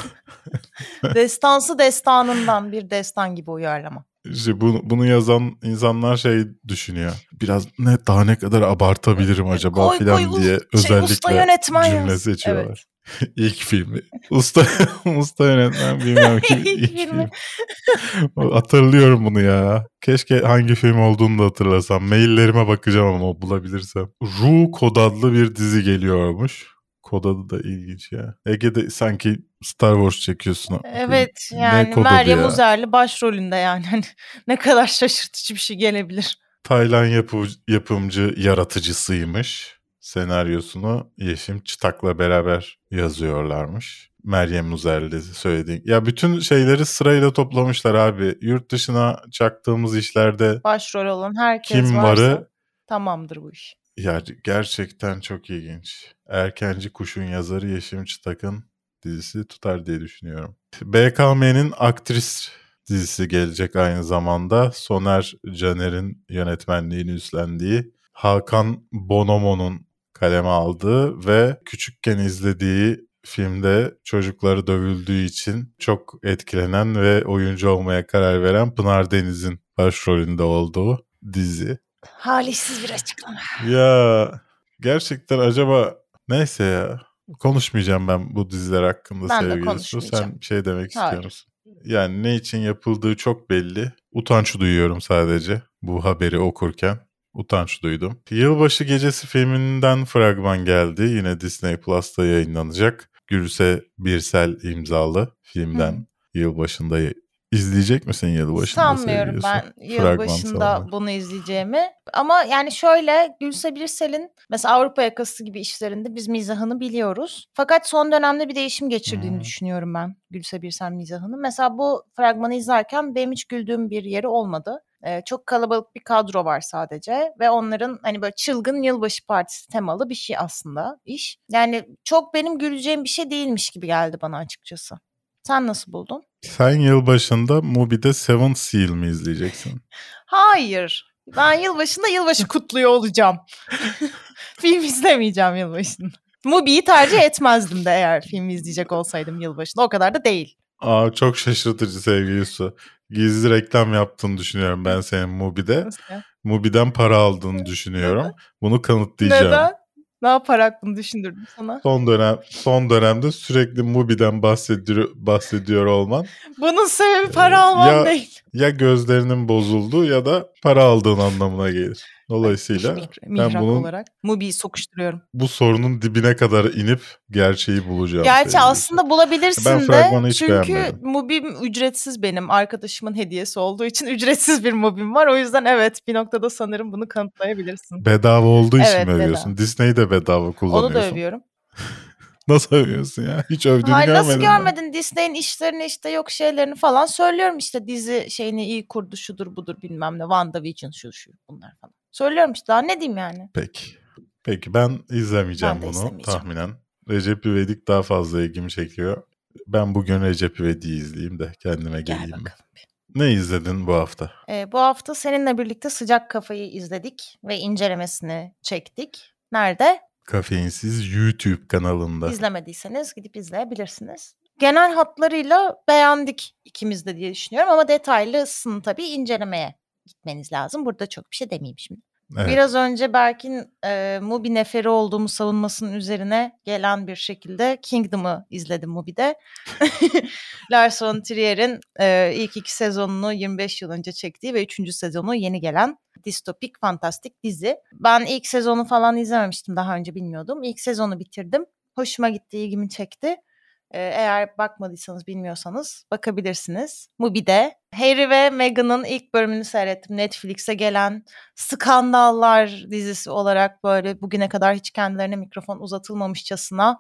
(laughs) Destansı destanından bir destan gibi uyarlama. İşte bunu, bunu yazan insanlar şey düşünüyor. Biraz ne daha ne kadar abartabilirim acaba Koy, filan koy, diye şey, özellikle cümle seçiyorlar. (laughs) İlk filmi. Usta (laughs) usta yönetmen bilmem kim (laughs) İlk filmi. film. Hatırlıyorum bunu ya. Keşke hangi film olduğunu da hatırlasam. Maillerime bakacağım ama bulabilirsem. Ru Kod adlı bir dizi geliyormuş. Kod adı da ilginç ya. Ege'de sanki Star Wars çekiyorsun. Evet Ne yani Meryem ya? Uzerli başrolünde yani. Hani (laughs) ne kadar şaşırtıcı bir şey gelebilir. Taylan yapı, yapımcı yaratıcısıymış. Senaryosunu Yeşim Çıtak'la beraber yazıyorlarmış. Meryem Uzerli söylediğin. Ya bütün şeyleri sırayla toplamışlar abi. Yurt dışına çaktığımız işlerde Başrol olan herkes kim varsa varı tamamdır bu iş. Ya gerçekten çok ilginç. Erkenci Kuş'un yazarı Yeşim Çıtak'ın dizisi tutar diye düşünüyorum. BKM'nin aktris dizisi gelecek aynı zamanda. Soner Caner'in yönetmenliğini üstlendiği Hakan Bonomo'nun kaleme aldığı ve küçükken izlediği filmde çocukları dövüldüğü için çok etkilenen ve oyuncu olmaya karar veren Pınar Deniz'in başrolünde olduğu dizi. Halisiz bir açıklama. Ya gerçekten acaba neyse ya konuşmayacağım ben bu diziler hakkında Ben de sevgili Su. konuşmayacağım. Sen şey demek istiyor Hayır. musun? Yani ne için yapıldığı çok belli. Utanç duyuyorum sadece bu haberi okurken. Utanç duydum. Yılbaşı Gecesi filminden fragman geldi. Yine Disney Plus'ta yayınlanacak. Gülse Birsel imzalı filmden yılbaşında izleyecek misin yılbaşında Sanmıyorum ben yılbaşında bunu izleyeceğimi. Ama yani şöyle Gülse Birsel'in mesela Avrupa Yakası gibi işlerinde biz mizahını biliyoruz. Fakat son dönemde bir değişim geçirdiğini Hmm. düşünüyorum ben Gülse Birsel mizahını. Mesela bu fragmanı izlerken benim hiç güldüğüm bir yeri olmadı. Ee, çok kalabalık bir kadro var sadece ve onların hani böyle çılgın yılbaşı partisi temalı bir şey aslında iş. Yani çok benim güleceğim bir şey değilmiş gibi geldi bana açıkçası. Sen nasıl buldun? Sen yılbaşında Mubi'de Seven Seal mi izleyeceksin? (laughs) Hayır. Ben yılbaşında yılbaşı kutluyor olacağım. (laughs) film izlemeyeceğim yılbaşında. Mubi'yi tercih etmezdim de eğer film izleyecek olsaydım yılbaşında. O kadar da değil. Aa çok şaşırtıcı sevgili Su. Gizli reklam yaptığını düşünüyorum ben senin Mubi'de. Mubi'den para aldığını düşünüyorum. Bunu kanıtlayacağım. Neden? Ne yaparak bunu düşündürdüm sana? Son dönem son dönemde sürekli Mubi'den bahsediyor bahsediyor olman Bunun sebebi para almam ya- değil. ya gözlerinin bozuldu ya da para aldığın anlamına gelir. Dolayısıyla Mihrak, mihrak bunun- olarak Mubi'yi sokuşturuyorum. bu sorunun dibine kadar inip gerçeği bulacağım. Gerçi sevgili Su. aslında bulabilirsin Ben de. Çünkü. Mubi'm ücretsiz benim. Arkadaşımın hediyesi olduğu için (laughs) ücretsiz bir Mubi'm var. O yüzden evet bir noktada sanırım bunu kanıtlayabilirsin. bedava olduğu için Evet, mi övüyorsun? Disney'i de bedava kullanıyorsun. Onu da övüyorum. (laughs) Nasıl övüyorsun ya? Hiç övdüğünü Hayır görmedim. nasıl ben. görmedin Disney'in işlerini işte yok şeylerini falan söylüyorum işte dizi şeyini iyi kurdu şudur budur bilmem ne WandaVision şu şu bunlar falan. Söylüyorum işte daha ne diyeyim yani. Peki. Peki ben izlemeyeceğim Ben bunu izlemeyeceğim. tahminen. Recep İvedik daha fazla ilgimi çekiyor. Ben bugün Recep İvedik'i izleyeyim de kendime Gel geleyim. bakalım. Ne izledin bu hafta? Ee, bu hafta seninle birlikte Sıcak Kafayı izledik ve incelemesini çektik. Nerede? Kafeinsiz YouTube kanalında. İzlemediyseniz gidip izleyebilirsiniz. Genel hatlarıyla beğendik ikimiz de diye düşünüyorum ama detaylısını tabii incelemeye gitmeniz lazım. Burada çok bir şey demeyeyim şimdi. Evet. Biraz önce Berk'in e, Mubi neferi olduğumu savunmasının üzerine gelen bir şekilde Kingdom'ı izledim Mubi'de. (laughs) Lars von Trier'in e, ilk iki sezonunu 25 yıl önce çektiği ve üçüncü sezonu yeni gelen distopik fantastik dizi. Ben ilk sezonu falan izlememiştim daha önce bilmiyordum. İlk sezonu bitirdim. Hoşuma gitti, ilgimi çekti. Eğer bakmadıysanız bilmiyorsanız bakabilirsiniz. Mubi'de Harry ve Meghan'ın ilk bölümünü seyrettim. Netflix'e gelen skandallar dizisi olarak böyle bugüne kadar hiç kendilerine mikrofon uzatılmamışçasına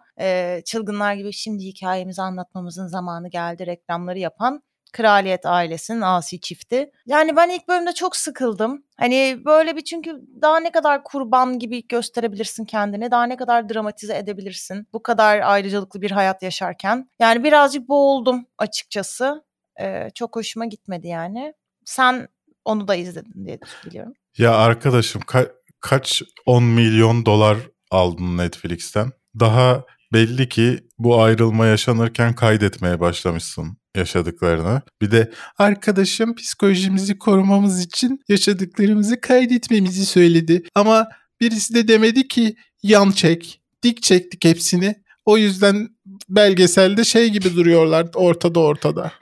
çılgınlar gibi şimdi hikayemizi anlatmamızın zamanı geldi reklamları yapan kraliyet ailesinin asi çifti. Yani ben ilk bölümde çok sıkıldım. Hani böyle bir çünkü daha ne kadar kurban gibi gösterebilirsin kendini, daha ne kadar dramatize edebilirsin bu kadar ayrıcalıklı bir hayat yaşarken. Yani birazcık boğuldum açıkçası. Ee, çok hoşuma gitmedi yani. Sen onu da izledin diye biliyorum. Ya arkadaşım ka- kaç 10 milyon dolar aldın Netflix'ten? Daha belli ki bu ayrılma yaşanırken kaydetmeye başlamışsın yaşadıklarını. Bir de arkadaşım psikolojimizi korumamız için yaşadıklarımızı kaydetmemizi söyledi. Ama birisi de demedi ki yan çek. Dik çektik hepsini. O yüzden belgeselde şey gibi duruyorlar ortada ortada.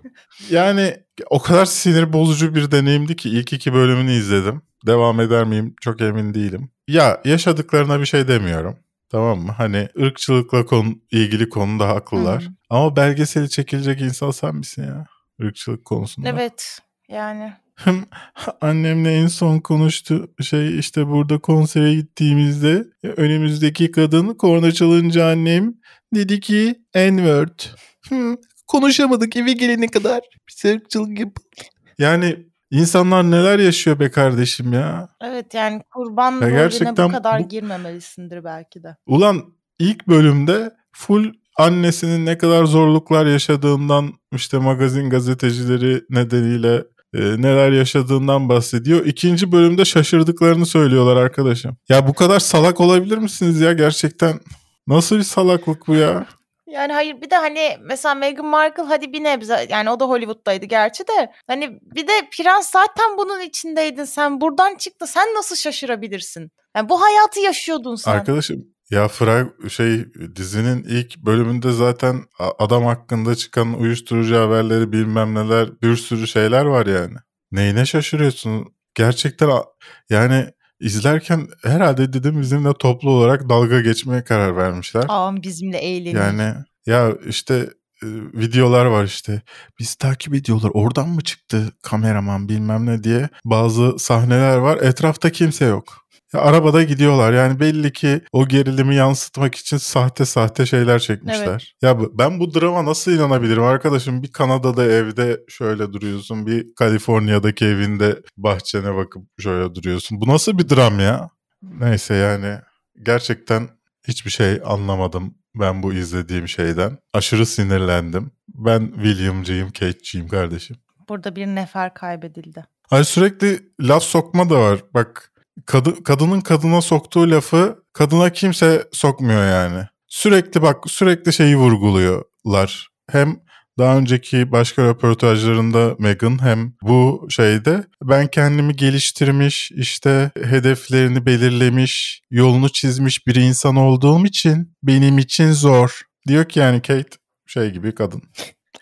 Yani o kadar sinir bozucu bir deneyimdi ki ilk iki bölümünü izledim. Devam eder miyim çok emin değilim. Ya yaşadıklarına bir şey demiyorum. Tamam mı? Hani ırkçılıkla konu, ilgili konuda haklılar. Hı. Ama belgeseli çekilecek insan sen misin ya? Irkçılık konusunda. Evet yani (laughs) annemle en son konuştu şey işte burada konsere gittiğimizde önümüzdeki kadın korna çalınca annem dedi ki N-word. Konuşamadık eve gelene kadar. Bir ırkçılık yapıldı. (laughs) Yani insanlar neler yaşıyor be kardeşim ya. evet yani kurban Ya gerçekten bu kadar bu- girmemelisindir belki de. Ulan ilk bölümde full annesinin ne kadar zorluklar yaşadığından işte magazin gazetecileri nedeniyle e, neler yaşadığından bahsediyor. İkinci bölümde şaşırdıklarını söylüyorlar arkadaşım. Ya bu kadar salak olabilir misiniz ya gerçekten? Nasıl bir salaklık bu ya? Yani hayır bir de hani mesela Meghan Markle hadi bir nebze yani o da Hollywood'daydı gerçi de hani bir de prens zaten bunun içindeydin sen buradan çıktı sen nasıl şaşırabilirsin? Yani bu hayatı yaşıyordun sen. Arkadaşım ya Frag şey dizinin ilk bölümünde zaten adam hakkında çıkan uyuşturucu haberleri bilmem neler bir sürü şeyler var yani. Neyine şaşırıyorsun? Gerçekten yani izlerken herhalde dedim bizimle toplu olarak dalga geçmeye karar vermişler. Ağam bizimle eğleniyor. Yani ya işte e, videolar var işte. Biz takip ediyorlar. Oradan mı çıktı kameraman bilmem ne diye bazı sahneler var. Etrafta kimse yok. Ya arabada gidiyorlar. Yani belli ki o gerilimi yansıtmak için sahte sahte şeyler çekmişler. Ya bu- ben bu drama nasıl inanabilirim arkadaşım? Bir Kanada'da evde şöyle duruyorsun. Bir Kaliforniya'daki evinde bahçene bakıp şöyle duruyorsun. Bu nasıl bir dram ya? Neyse yani gerçekten hiçbir şey anlamadım ben bu izlediğim şeyden. Aşırı sinirlendim. Ben William'cıyım, Kate'ciyim kardeşim. Burada bir nefer kaybedildi. Ay sürekli laf sokma da var. Bak kadı, kadının kadına soktuğu lafı kadına kimse sokmuyor yani. Sürekli bak sürekli şeyi vurguluyorlar. Hem daha önceki başka röportajlarında Meghan hem bu şeyde ben kendimi geliştirmiş, işte hedeflerini belirlemiş, yolunu çizmiş bir insan olduğum için benim için zor. Diyor ki yani Kate şey gibi kadın.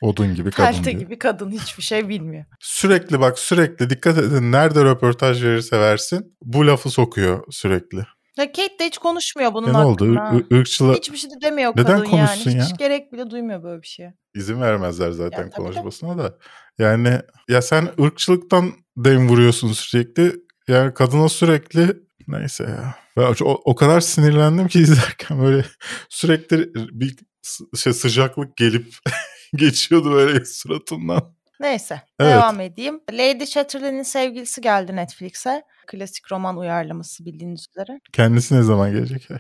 Odun gibi kadın Pelte diyor. gibi kadın hiçbir şey bilmiyor. Sürekli bak sürekli dikkat edin nerede röportaj verirse versin bu lafı sokuyor sürekli. Ya Kate de hiç konuşmuyor bunun Ya ne oldu? hakkında. Ir- ir- ırkçılığa Hiçbir şey de demiyor Neden kadın yani. konuşsun Hiç ya? gerek bile duymuyor böyle bir şeye. izin vermezler zaten Ya de. konuşmasına da. Yani ya sen ırkçılıktan dem vuruyorsun sürekli. Yani kadına sürekli neyse ya. Ben o, o kadar sinirlendim ki (laughs) izlerken böyle sürekli bir şey sıcaklık gelip (laughs) (laughs) geçiyordu böyle suratımdan. Neyse Evet. devam edeyim. Lady Chatterley'nin sevgilisi geldi Netflix'e. Klasik roman uyarlaması bildiğiniz üzere. Kendisi ne zaman gelecek? (laughs)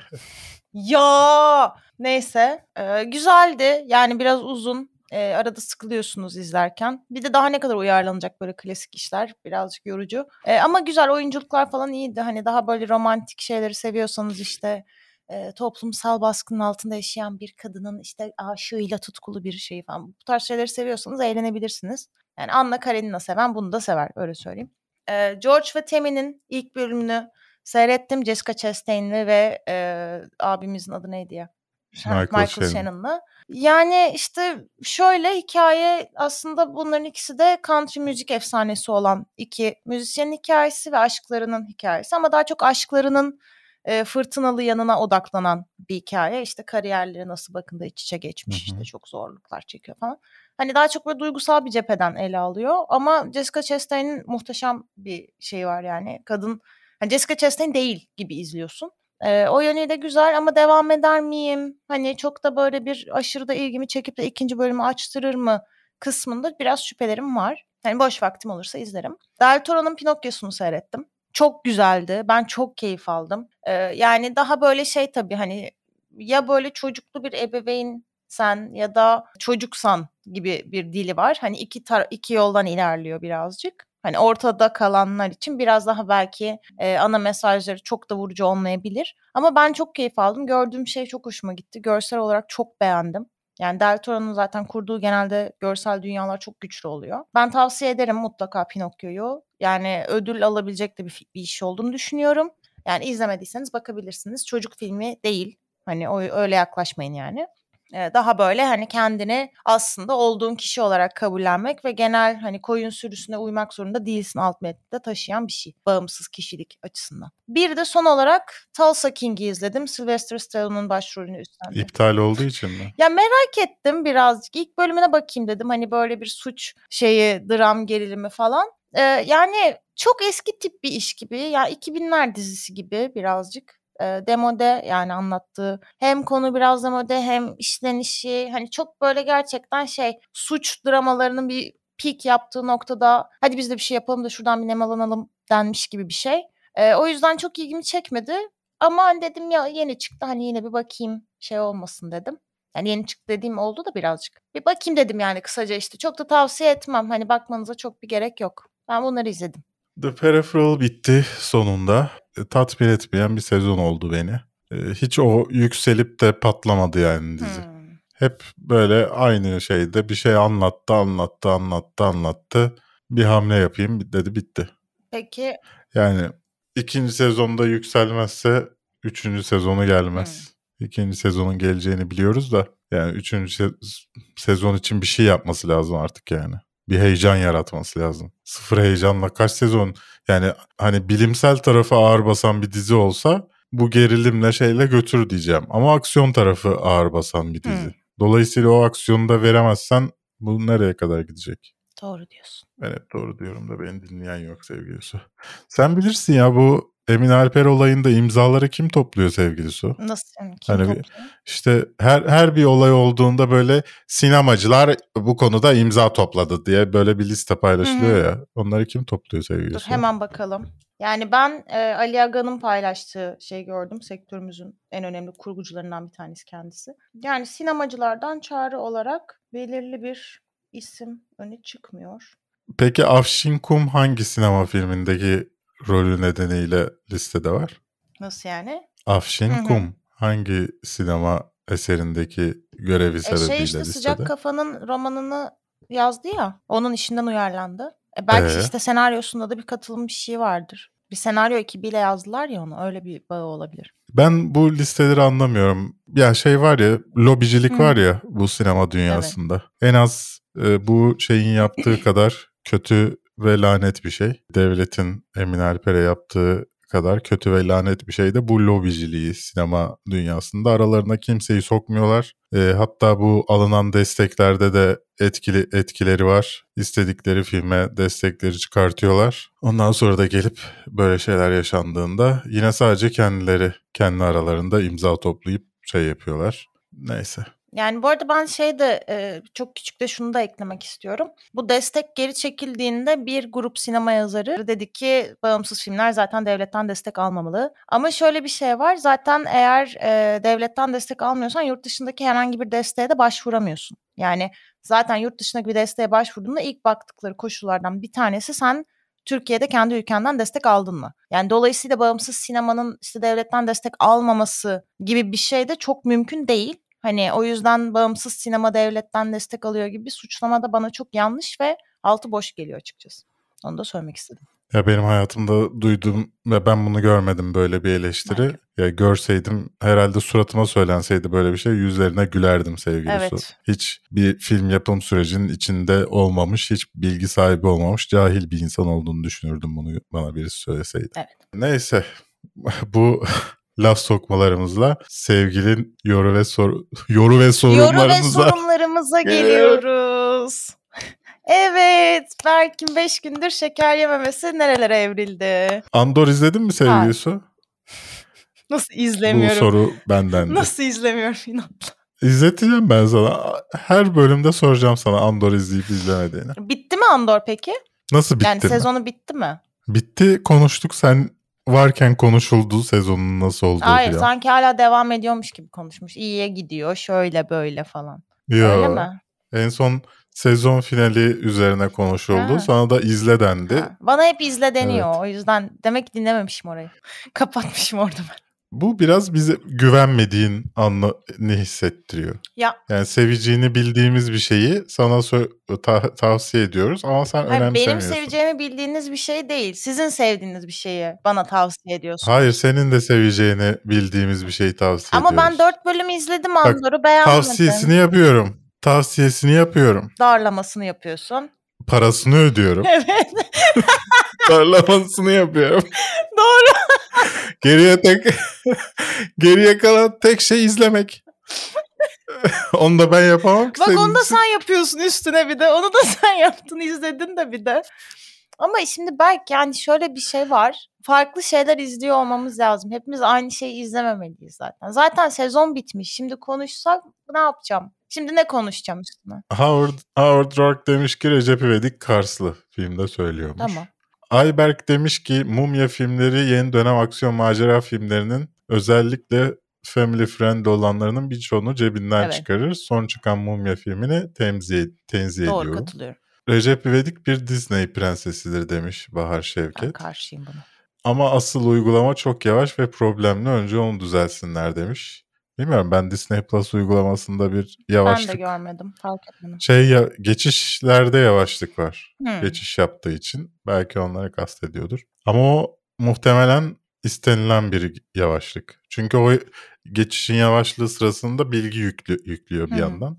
Ya neyse e, güzeldi yani biraz uzun e, arada sıkılıyorsunuz izlerken bir de daha ne kadar uyarlanacak böyle klasik işler birazcık yorucu E, ama güzel oyunculuklar falan iyiydi hani daha böyle romantik şeyleri seviyorsanız işte e, toplumsal baskının altında yaşayan bir kadının işte aşığıyla tutkulu bir şey falan bu tarz şeyleri seviyorsanız eğlenebilirsiniz yani Anna Karenina seven bunu da sever öyle söyleyeyim. E, George ve Tammy'nin ilk bölümünü Seyrettim Jessica Chastain'li ve e, abimizin adı neydi ya? Ha, Michael Shannon. Shannon'la. Yani işte şöyle hikaye aslında bunların ikisi de country müzik efsanesi olan iki müzisyenin hikayesi ve aşklarının hikayesi ama daha çok aşklarının e, fırtınalı yanına odaklanan bir hikaye. İşte kariyerleri nasıl bakın da iç içe geçmiş Hı hı. işte çok zorluklar çekiyor falan. Hani daha çok böyle duygusal bir cepheden ele alıyor ama Jessica Chastain'in muhteşem bir şeyi var yani. Kadın Hani Jessica Chastain değil gibi izliyorsun. Ee, o yönüyle güzel ama devam eder miyim? Hani çok da böyle bir aşırı da ilgimi çekip de ikinci bölümü açtırır mı kısmında biraz şüphelerim var. Hani boş vaktim olursa izlerim. Del Toro'nun Pinokyo'sunu seyrettim. Çok güzeldi. Ben çok keyif aldım. Ee, yani daha böyle şey tabii hani ya böyle çocuklu bir ebeveyn sen ya da çocuksan gibi bir dili var. Hani iki tar- iki yoldan ilerliyor birazcık. Hani ortada kalanlar için biraz daha belki e, ana mesajları çok da vurucu olmayabilir. Ama ben çok keyif aldım. Gördüğüm şey çok hoşuma gitti. Görsel olarak çok beğendim. Yani Del Toro'nun zaten kurduğu genelde görsel dünyalar çok güçlü oluyor. Ben tavsiye ederim mutlaka Pinokyo'yu. Yani ödül alabilecek de bir, bir iş olduğunu düşünüyorum. Yani izlemediyseniz bakabilirsiniz. Çocuk filmi değil. Hani o, öyle yaklaşmayın yani. Daha böyle hani kendini aslında olduğun kişi olarak kabullenmek ve genel hani koyun sürüsüne uymak zorunda değilsin alt metninde taşıyan bir şey. Bağımsız kişilik açısından. Bir de son olarak Tulsa King'i izledim. Sylvester Stallone'un başrolünü üstlendi. İptal olduğu için mi? Ya merak ettim birazcık. İlk bölümüne bakayım dedim. Hani böyle bir suç şeyi, dram gerilimi falan. Ee, yani çok eski tip bir iş gibi. Ya 2000'ler dizisi gibi birazcık. Ee, demode yani anlattığı hem konu biraz demode hem işlenişi hani çok böyle gerçekten şey suç dramalarının bir peak yaptığı noktada hadi biz de bir şey yapalım da şuradan bir nemalanalım denmiş gibi bir şey. Ee, o yüzden çok ilgimi çekmedi. Ama hani dedim ya yeni çıktı hani yine bir bakayım şey olmasın dedim. Yani yeni çıktı dediğim oldu da birazcık. Bir bakayım dedim yani kısaca işte. Çok da tavsiye etmem. Hani bakmanıza çok bir gerek yok. Ben bunları izledim. The Peripheral bitti sonunda. E, Tatmin etmeyen bir sezon oldu beni. E, Hiç o yükselip de patlamadı yani dizi. Hmm. Hep böyle aynı şeyde bir şey anlattı, anlattı, anlattı, anlattı. Bir hamle yapayım dedi bitti. Peki Yani ikinci sezonda yükselmezse üçüncü sezonu gelmez. İkinci sezonun geleceğini biliyoruz da yani üçüncü se- sezon için bir şey yapması lazım artık yani. Bir heyecan yaratması lazım. Sıfır heyecanla kaç sezon yani hani bilimsel tarafı ağır basan bir dizi olsa bu gerilimle şeyle götür diyeceğim. Ama aksiyon tarafı ağır basan bir dizi. Hı. Dolayısıyla o aksiyonu da veremezsen bu nereye kadar gidecek? doğru diyorsun. Ben hep doğru diyorum da beni dinleyen yok sevgili Su. Sen bilirsin ya bu Emin Alper olayında imzaları kim topluyor sevgili Su? Nasıl yani? Kim Hani topluyor? İşte her her bir olay olduğunda böyle sinemacılar bu konuda imza topladı diye böyle bir liste paylaşılıyor Hı hı. ya. Onları kim topluyor sevgili Dur Su? hemen bakalım. Yani ben e, Ali Aga'nın paylaştığı şey gördüm. Sektörümüzün en önemli kurgucularından bir tanesi kendisi. Yani sinemacılardan çağrı olarak belirli bir isim öne çıkmıyor. Peki Afşin Kum hangi sinema filmindeki rolü nedeniyle listede var? Nasıl yani? Afşin. Kum hangi sinema eserindeki görevi E sebebiyle şey işte listede? Sıcak Kafa'nın romanını yazdı ya. Onun işinden uyarlandı. E belki Ee? işte senaryosunda da bir katılım bir şey vardır. Bir senaryo ekibiyle yazdılar ya onu. Öyle bir bağı olabilir. Ben bu listeleri anlamıyorum. Ya şey var ya, lobicilik Hı. var ya bu sinema dünyasında. En az e, bu şeyin yaptığı (laughs) kadar kötü ve lanet bir şey. Devletin Emin Alper'e yaptığı kadar kötü ve lanet bir şey de bu lobiciliği sinema dünyasında. Aralarına kimseyi sokmuyorlar. E, hatta bu alınan desteklerde de etkili etkileri var. İstedikleri filme destekleri çıkartıyorlar. Ondan sonra da gelip böyle şeyler yaşandığında yine sadece kendileri kendi aralarında imza toplayıp şey yapıyorlar. Neyse. Yani bu arada ben şeyde e, çok küçük de şunu da eklemek istiyorum. Bu destek geri çekildiğinde bir grup sinema yazarı dedi ki bağımsız filmler zaten devletten destek almamalı. Ama şöyle bir şey var zaten eğer e, devletten destek almıyorsan yurt dışındaki herhangi bir desteğe de başvuramıyorsun. Yani zaten yurt dışındaki bir desteğe başvurduğunda ilk baktıkları koşullardan bir tanesi sen Türkiye'de kendi ülkenden destek aldın mı? Yani dolayısıyla bağımsız sinemanın işte devletten destek almaması gibi bir şey de çok mümkün değil. Hani o yüzden bağımsız sinema devletten destek alıyor gibi bir suçlama da bana çok yanlış ve altı boş geliyor açıkçası. Onu da söylemek istedim. Ya benim hayatımda duyduğum ve ben bunu görmedim böyle bir eleştiri. Evet. Ya görseydim herhalde suratıma söylenseydi böyle bir şey yüzlerine gülerdim sevgili Evet. Su. Hiç bir film yapım sürecinin içinde olmamış, hiç bilgi sahibi olmamış, cahil bir insan olduğunu düşünürdüm bunu bana birisi söyleseydi. Evet. Neyse (laughs) bu laf sokmalarımızla sevgilin yoru ve soru (laughs) yoru ve Yoru ve sorunlarımıza sorunlarımıza Geliyor. geliyoruz. Evet, Berk'in 5 gündür şeker yememesi nerelere evrildi? Andor izledin mi sevgili. Su? Nasıl Bu izlemiyorum? soru bendendi. Nasıl izlemiyorum inan. İzleteceğim ben sana. Her bölümde soracağım sana Andor izleyip izlemediğini. Bitti mi Andor peki? Nasıl bitti yani mi? sezonu bitti mi? Bitti konuştuk sen varken konuşuldu sezonun nasıl olduğu Hayır, filan. sanki hala devam ediyormuş gibi konuşmuş. İyiye gidiyor, şöyle böyle falan. Yo, Öyle mi? En son sezon finali üzerine konuşuldu. Ha. Sonra da izle dendi. Ha, Bana hep izle deniyor. Evet. O yüzden demek ki dinlememişim orayı. (laughs) Kapatmışım orada ben. Bu biraz bize güvenmediğin anını hissettiriyor. Ya Yani seveceğini bildiğimiz bir şeyi sana sö- ta- tavsiye ediyoruz ama sen hayır, benim önemsemiyorsun. seveceğimi bildiğiniz bir şey değil. Sizin sevdiğiniz bir şeyi bana tavsiye ediyorsunuz. Hayır senin de seveceğini bildiğimiz bir şeyi tavsiye Ama ediyoruz. ben 4 bölüm izledim Andor'u beğenmedim. Tavsiyesini yapıyorum. Tavsiyesini yapıyorum. Darlamasını yapıyorsun. Parasını ödüyorum. Evet. (laughs) Darlamasını yapıyorum. (laughs) Doğru. Geriye tek geriye kalan tek şey izlemek. (laughs) Onu da ben yapamam ki Bak onu da için. sen yapıyorsun üstüne bir de. Onu da sen yaptın izledin de bir de. Ama şimdi belki yani şöyle bir şey var. Farklı şeyler izliyor olmamız lazım. Hepimiz aynı şeyi izlememeliyiz zaten. Zaten sezon bitmiş. Şimdi konuşsak ne yapacağım? Şimdi ne konuşacağım üstüne? Howard, Howard Rourke demiş ki Recep İvedik Karslı filmde söylüyormuş. Tamam. Ayberk demiş ki Mumya filmleri yeni dönem aksiyon macera filmlerinin özellikle family friend olanlarının birçoğunu cebinden Evet. çıkarır. Son çıkan Mumya filmini tenzih, tenzih Doğru ediyorum. katılıyorum. Recep İvedik bir Disney prensesidir demiş Bahar Ben Şevket. karşıyım buna. Ama asıl uygulama çok yavaş ve problemli. Önce onu düzelsinler demiş. Bilmiyorum ben Disney Plus uygulamasında bir Ben yavaşlık de görmedim. Fark etmedim. şey ya, geçişlerde yavaşlık var. Hmm. Geçiş yaptığı için belki onları kastediyordur. Ama o muhtemelen istenilen bir yavaşlık. Çünkü o geçişin yavaşlığı sırasında bilgi yüklü, yüklüyor bir hı. yandan.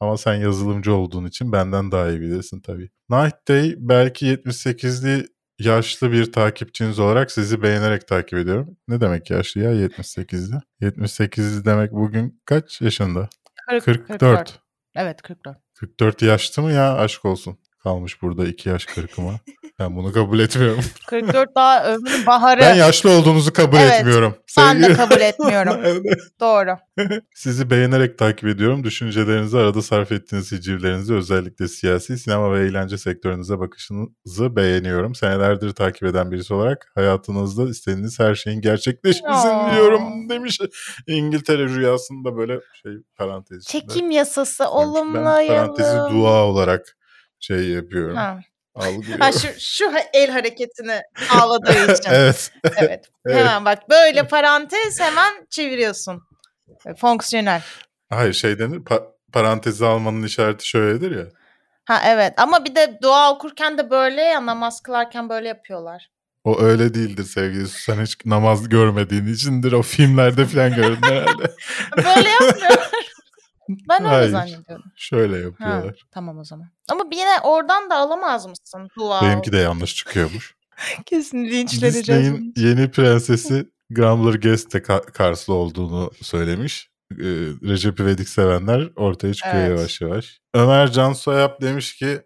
Ama sen yazılımcı olduğun için benden daha iyi bilirsin tabii. Night Day belki 78'li yaşlı bir takipçiniz olarak sizi beğenerek takip ediyorum. Ne demek yaşlı ya 78'li? 78'li demek bugün kaç yaşında? 40, 44. Evet 44. 44 yaşlı mı ya aşk olsun. Kalmış burada 2 yaş kırkıma. (laughs) Ben bunu kabul etmiyorum. (laughs) 44 daha ömrün baharı. Ben yaşlı olduğunuzu kabul Evet, etmiyorum. ben de Sevgili- kabul etmiyorum. (laughs) Doğru. (laughs) Sizi beğenerek takip ediyorum. Düşüncelerinizi, arada sarf ettiğiniz hicivlerinizi, özellikle siyasi, sinema ve eğlence sektörünüze bakışınızı beğeniyorum. Senelerdir takip eden birisi olarak hayatınızda istediğiniz her şeyin gerçekleşmesini diliyorum demiş. İngiltere rüyasında böyle şey parantez. Çekim yasası. Ben olumlayalım. parantezi dua olarak şey yapıyorum. Ha. Algılıyorum. Ha, şu, şu el hareketini sağladığı (laughs) için. evet. evet. (laughs) Evet. Hemen bak böyle parantez hemen çeviriyorsun. E, Fonksiyonel. Hayır şey denir pa- parantezi almanın işareti şöyledir ya. Ha evet ama bir de dua okurken de böyle ya namaz kılarken böyle yapıyorlar. O öyle değildir sevgili Su. Sen hiç namaz görmediğin içindir. O filmlerde falan gördün herhalde. (laughs) Böyle yapmıyorlar. Ben öyle Hayır. zannediyorum. Şöyle Ha, yapıyorlar. tamam o zaman. Ama yine oradan da alamaz mısın dua? Benimki de yanlış çıkıyormuş. (laughs) Kesin linçleneceğiz. Disney'in yeni (laughs) prensesi Grumbler Guest de Ka- Karslı olduğunu söylemiş. Ee, Recep İvedik sevenler ortaya çıkıyor Evet. yavaş yavaş. Ömer Can Soyap demiş ki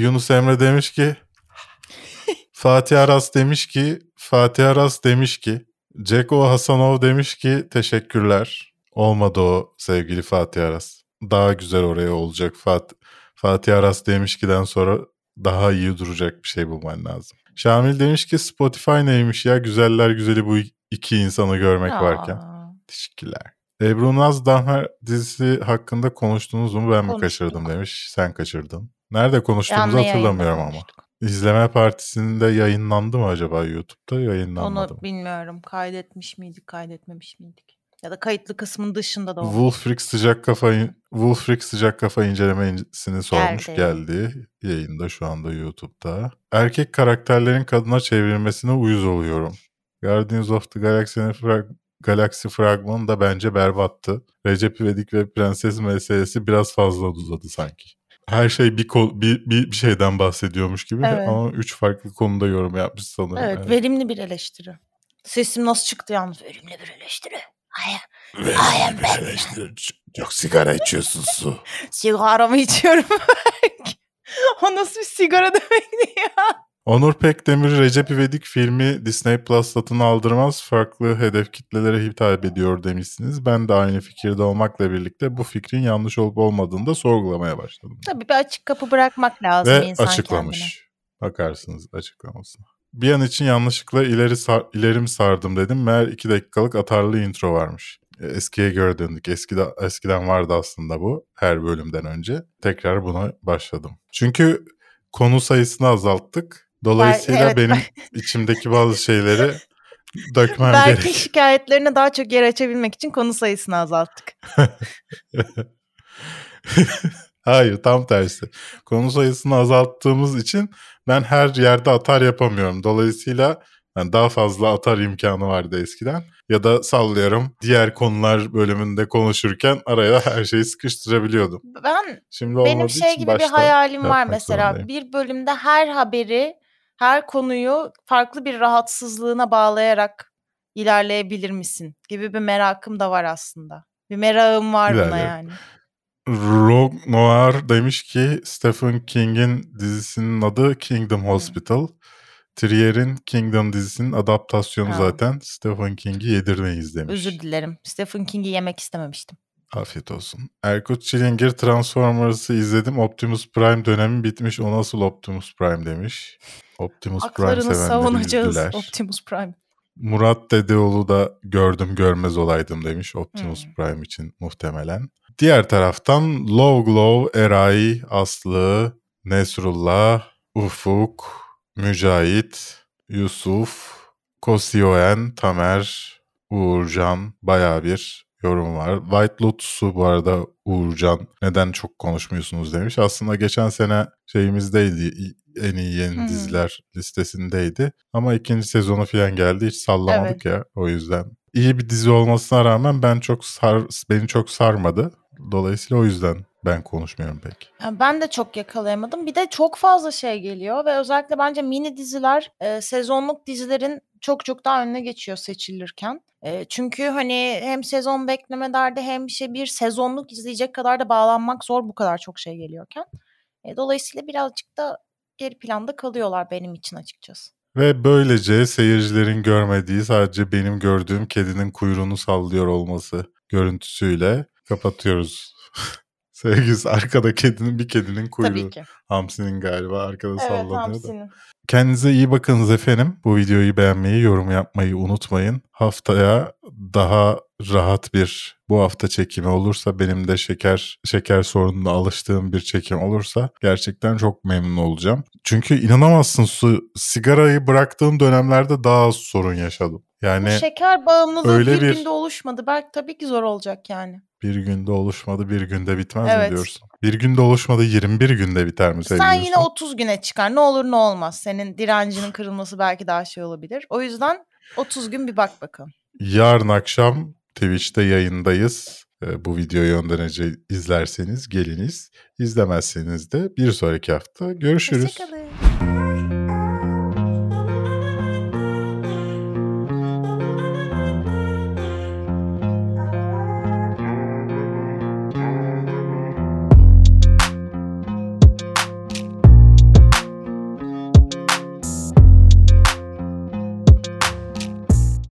Yunus Emre demiş ki (laughs) Fatih Aras demiş ki Fatih Aras demiş ki Ceko Hasanov demiş ki teşekkürler. Olmadı o sevgili Fatih Aras. Daha güzel oraya olacak. Fat Fatih Aras demiş kiden sonra daha iyi duracak bir şey bulman lazım. Şamil demiş ki Spotify neymiş ya güzeller güzeli bu iki insanı görmek varken. Aa, Teşekkürler. Ebru Naz Dahmer dizisi hakkında konuştunuz mu ben mi kaçırdım demiş. Sen kaçırdın. Nerede konuştuğumuzu canlı hatırlamıyorum ama. İzleme Partisi'nde yayınlandı mı acaba YouTube'da? Yayınlanmadı Onu mı? bilmiyorum. Kaydetmiş miydik, kaydetmemiş miydik? Ya da kayıtlı kısmın dışında da olmuş. Wolfric sıcak kafa Wolfric sıcak kafa incelemesini sormuş Geldi. geldi. Yayında şu anda YouTube'da. Erkek karakterlerin kadına çevrilmesine uyuz oluyorum. Guardians of the Galaxy'nin frag- Galaxy fragmanı da bence berbattı. Recep İvedik ve Prenses meselesi biraz fazla uzadı sanki. Her şey bir, kol- bir, bir, bir şeyden bahsediyormuş gibi Evet. ama üç farklı konuda yorum yapmış sanırım. Evet, yani. verimli bir eleştiri. Sesim nasıl çıktı yalnız? Verimli bir eleştiri. Hayır. Hayır ben. Çok sigara içiyorsun su. Sigaramı içiyorum. (laughs) o nasıl bir sigara demekti (laughs) ya? Onur Pekdemir Recep İvedik filmi Disney Plus satın aldırmaz farklı hedef kitlelere hitap ediyor demişsiniz. Ben de aynı fikirde olmakla birlikte bu fikrin yanlış olup olmadığını da sorgulamaya başladım. Tabii bir açık kapı bırakmak lazım Ve insan açıklamış. kendine. Bakarsınız açıklamasına. Bir an için yanlışlıkla ileri sar, ilerim sardım dedim. Meğer iki dakikalık atarlı intro varmış. E, Eskiye göre döndük. Eskide, eskiden vardı aslında bu her bölümden önce. Tekrar buna başladım. Çünkü konu sayısını azalttık. Dolayısıyla evet, benim içimdeki bazı şeyleri (laughs) dökmem Belki gerek. şikayetlerine daha çok yer açabilmek için konu sayısını azalttık. (laughs) Hayır tam tersi. Konu sayısını azalttığımız için ben her yerde atar yapamıyorum. Dolayısıyla yani daha fazla atar imkanı vardı eskiden. Ya da sallıyorum diğer konular bölümünde konuşurken araya her şeyi sıkıştırabiliyordum. Ben Şimdi benim şey gibi bir hayalim var mesela. zorundayım. Bir bölümde her haberi, her konuyu farklı bir rahatsızlığına bağlayarak ilerleyebilir misin gibi bir merakım da var aslında. Bir merakım var buna yani. Rogue Noir demiş ki Stephen King'in dizisinin adı Kingdom Hospital. Trier'in Kingdom dizisinin adaptasyonu Ha. zaten Stephen King'i yedirmeyiz demiş. Özür dilerim. Stephen King'i yemek istememiştim. Afiyet olsun. Erkut Çilingir Transformers'ı izledim. Optimus Prime dönemi bitmiş. O nasıl Optimus Prime demiş. Optimus Prime Haklarını sevenleri savunacağız üzdüler. Optimus Prime. Murat Dedeoğlu da gördüm görmez olaydım demiş Optimus Hmm. Prime için muhtemelen. Diğer taraftan Low Glow, Eray, Aslı, Nesrullah, Ufuk, Mücahit, Yusuf, Kosioen, Tamer, Uğurcan bayağı bir yorum var. White Lotus'u bu arada Uğurcan neden çok konuşmuyorsunuz demiş. Aslında geçen sene şeyimizdeydi en iyi yeni Hı. diziler listesindeydi. Ama ikinci sezonu falan geldi hiç sallamadık Evet. ya o yüzden. İyi bir dizi olmasına rağmen ben çok sar, beni çok sarmadı. Dolayısıyla o yüzden ben konuşmuyorum pek. Ben de çok yakalayamadım. Bir de çok fazla şey geliyor ve özellikle bence mini diziler e, sezonluk dizilerin çok çok daha önüne geçiyor seçilirken. E, çünkü hani hem sezon bekleme derdi hem bir şey bir sezonluk izleyecek kadar da bağlanmak zor bu kadar çok şey geliyorken. E, dolayısıyla birazcık da geri planda kalıyorlar benim için açıkçası. Ve böylece seyircilerin görmediği sadece benim gördüğüm kedinin kuyruğunu sallıyor olması görüntüsüyle kapatıyoruz. (laughs) Sevgisi arkada kedinin bir kedinin kuyruğu. Tabii ki. Hamsinin galiba arkada Evet sallanıyor da. Kendinize iyi bakınız efendim. Bu videoyu beğenmeyi, yorum yapmayı unutmayın. Haftaya daha rahat bir bu hafta çekimi olursa benim de şeker şeker sorununa alıştığım bir çekim olursa gerçekten çok memnun olacağım. Çünkü inanamazsın su sigarayı bıraktığım dönemlerde daha az sorun yaşadım. Bu Yani şeker bağımlılığı öyle bir, bir- günde oluşmadı. Belki tabii ki zor olacak yani. bir günde oluşmadı, bir günde bitmez Evet. mi diyorsun? Bir günde oluşmadı, 21 günde biter mi sevgili Sen yine dostum? 30 güne çıkar. Ne olur ne olmaz. Senin direncinin kırılması belki daha şey olabilir. O yüzden 30 gün bir bak bakalım. Yarın akşam Twitch'te yayındayız. Ee, Bu videoyu önden önce izlerseniz geliniz. İzlemezseniz de bir sonraki hafta görüşürüz. Hoşçakalın.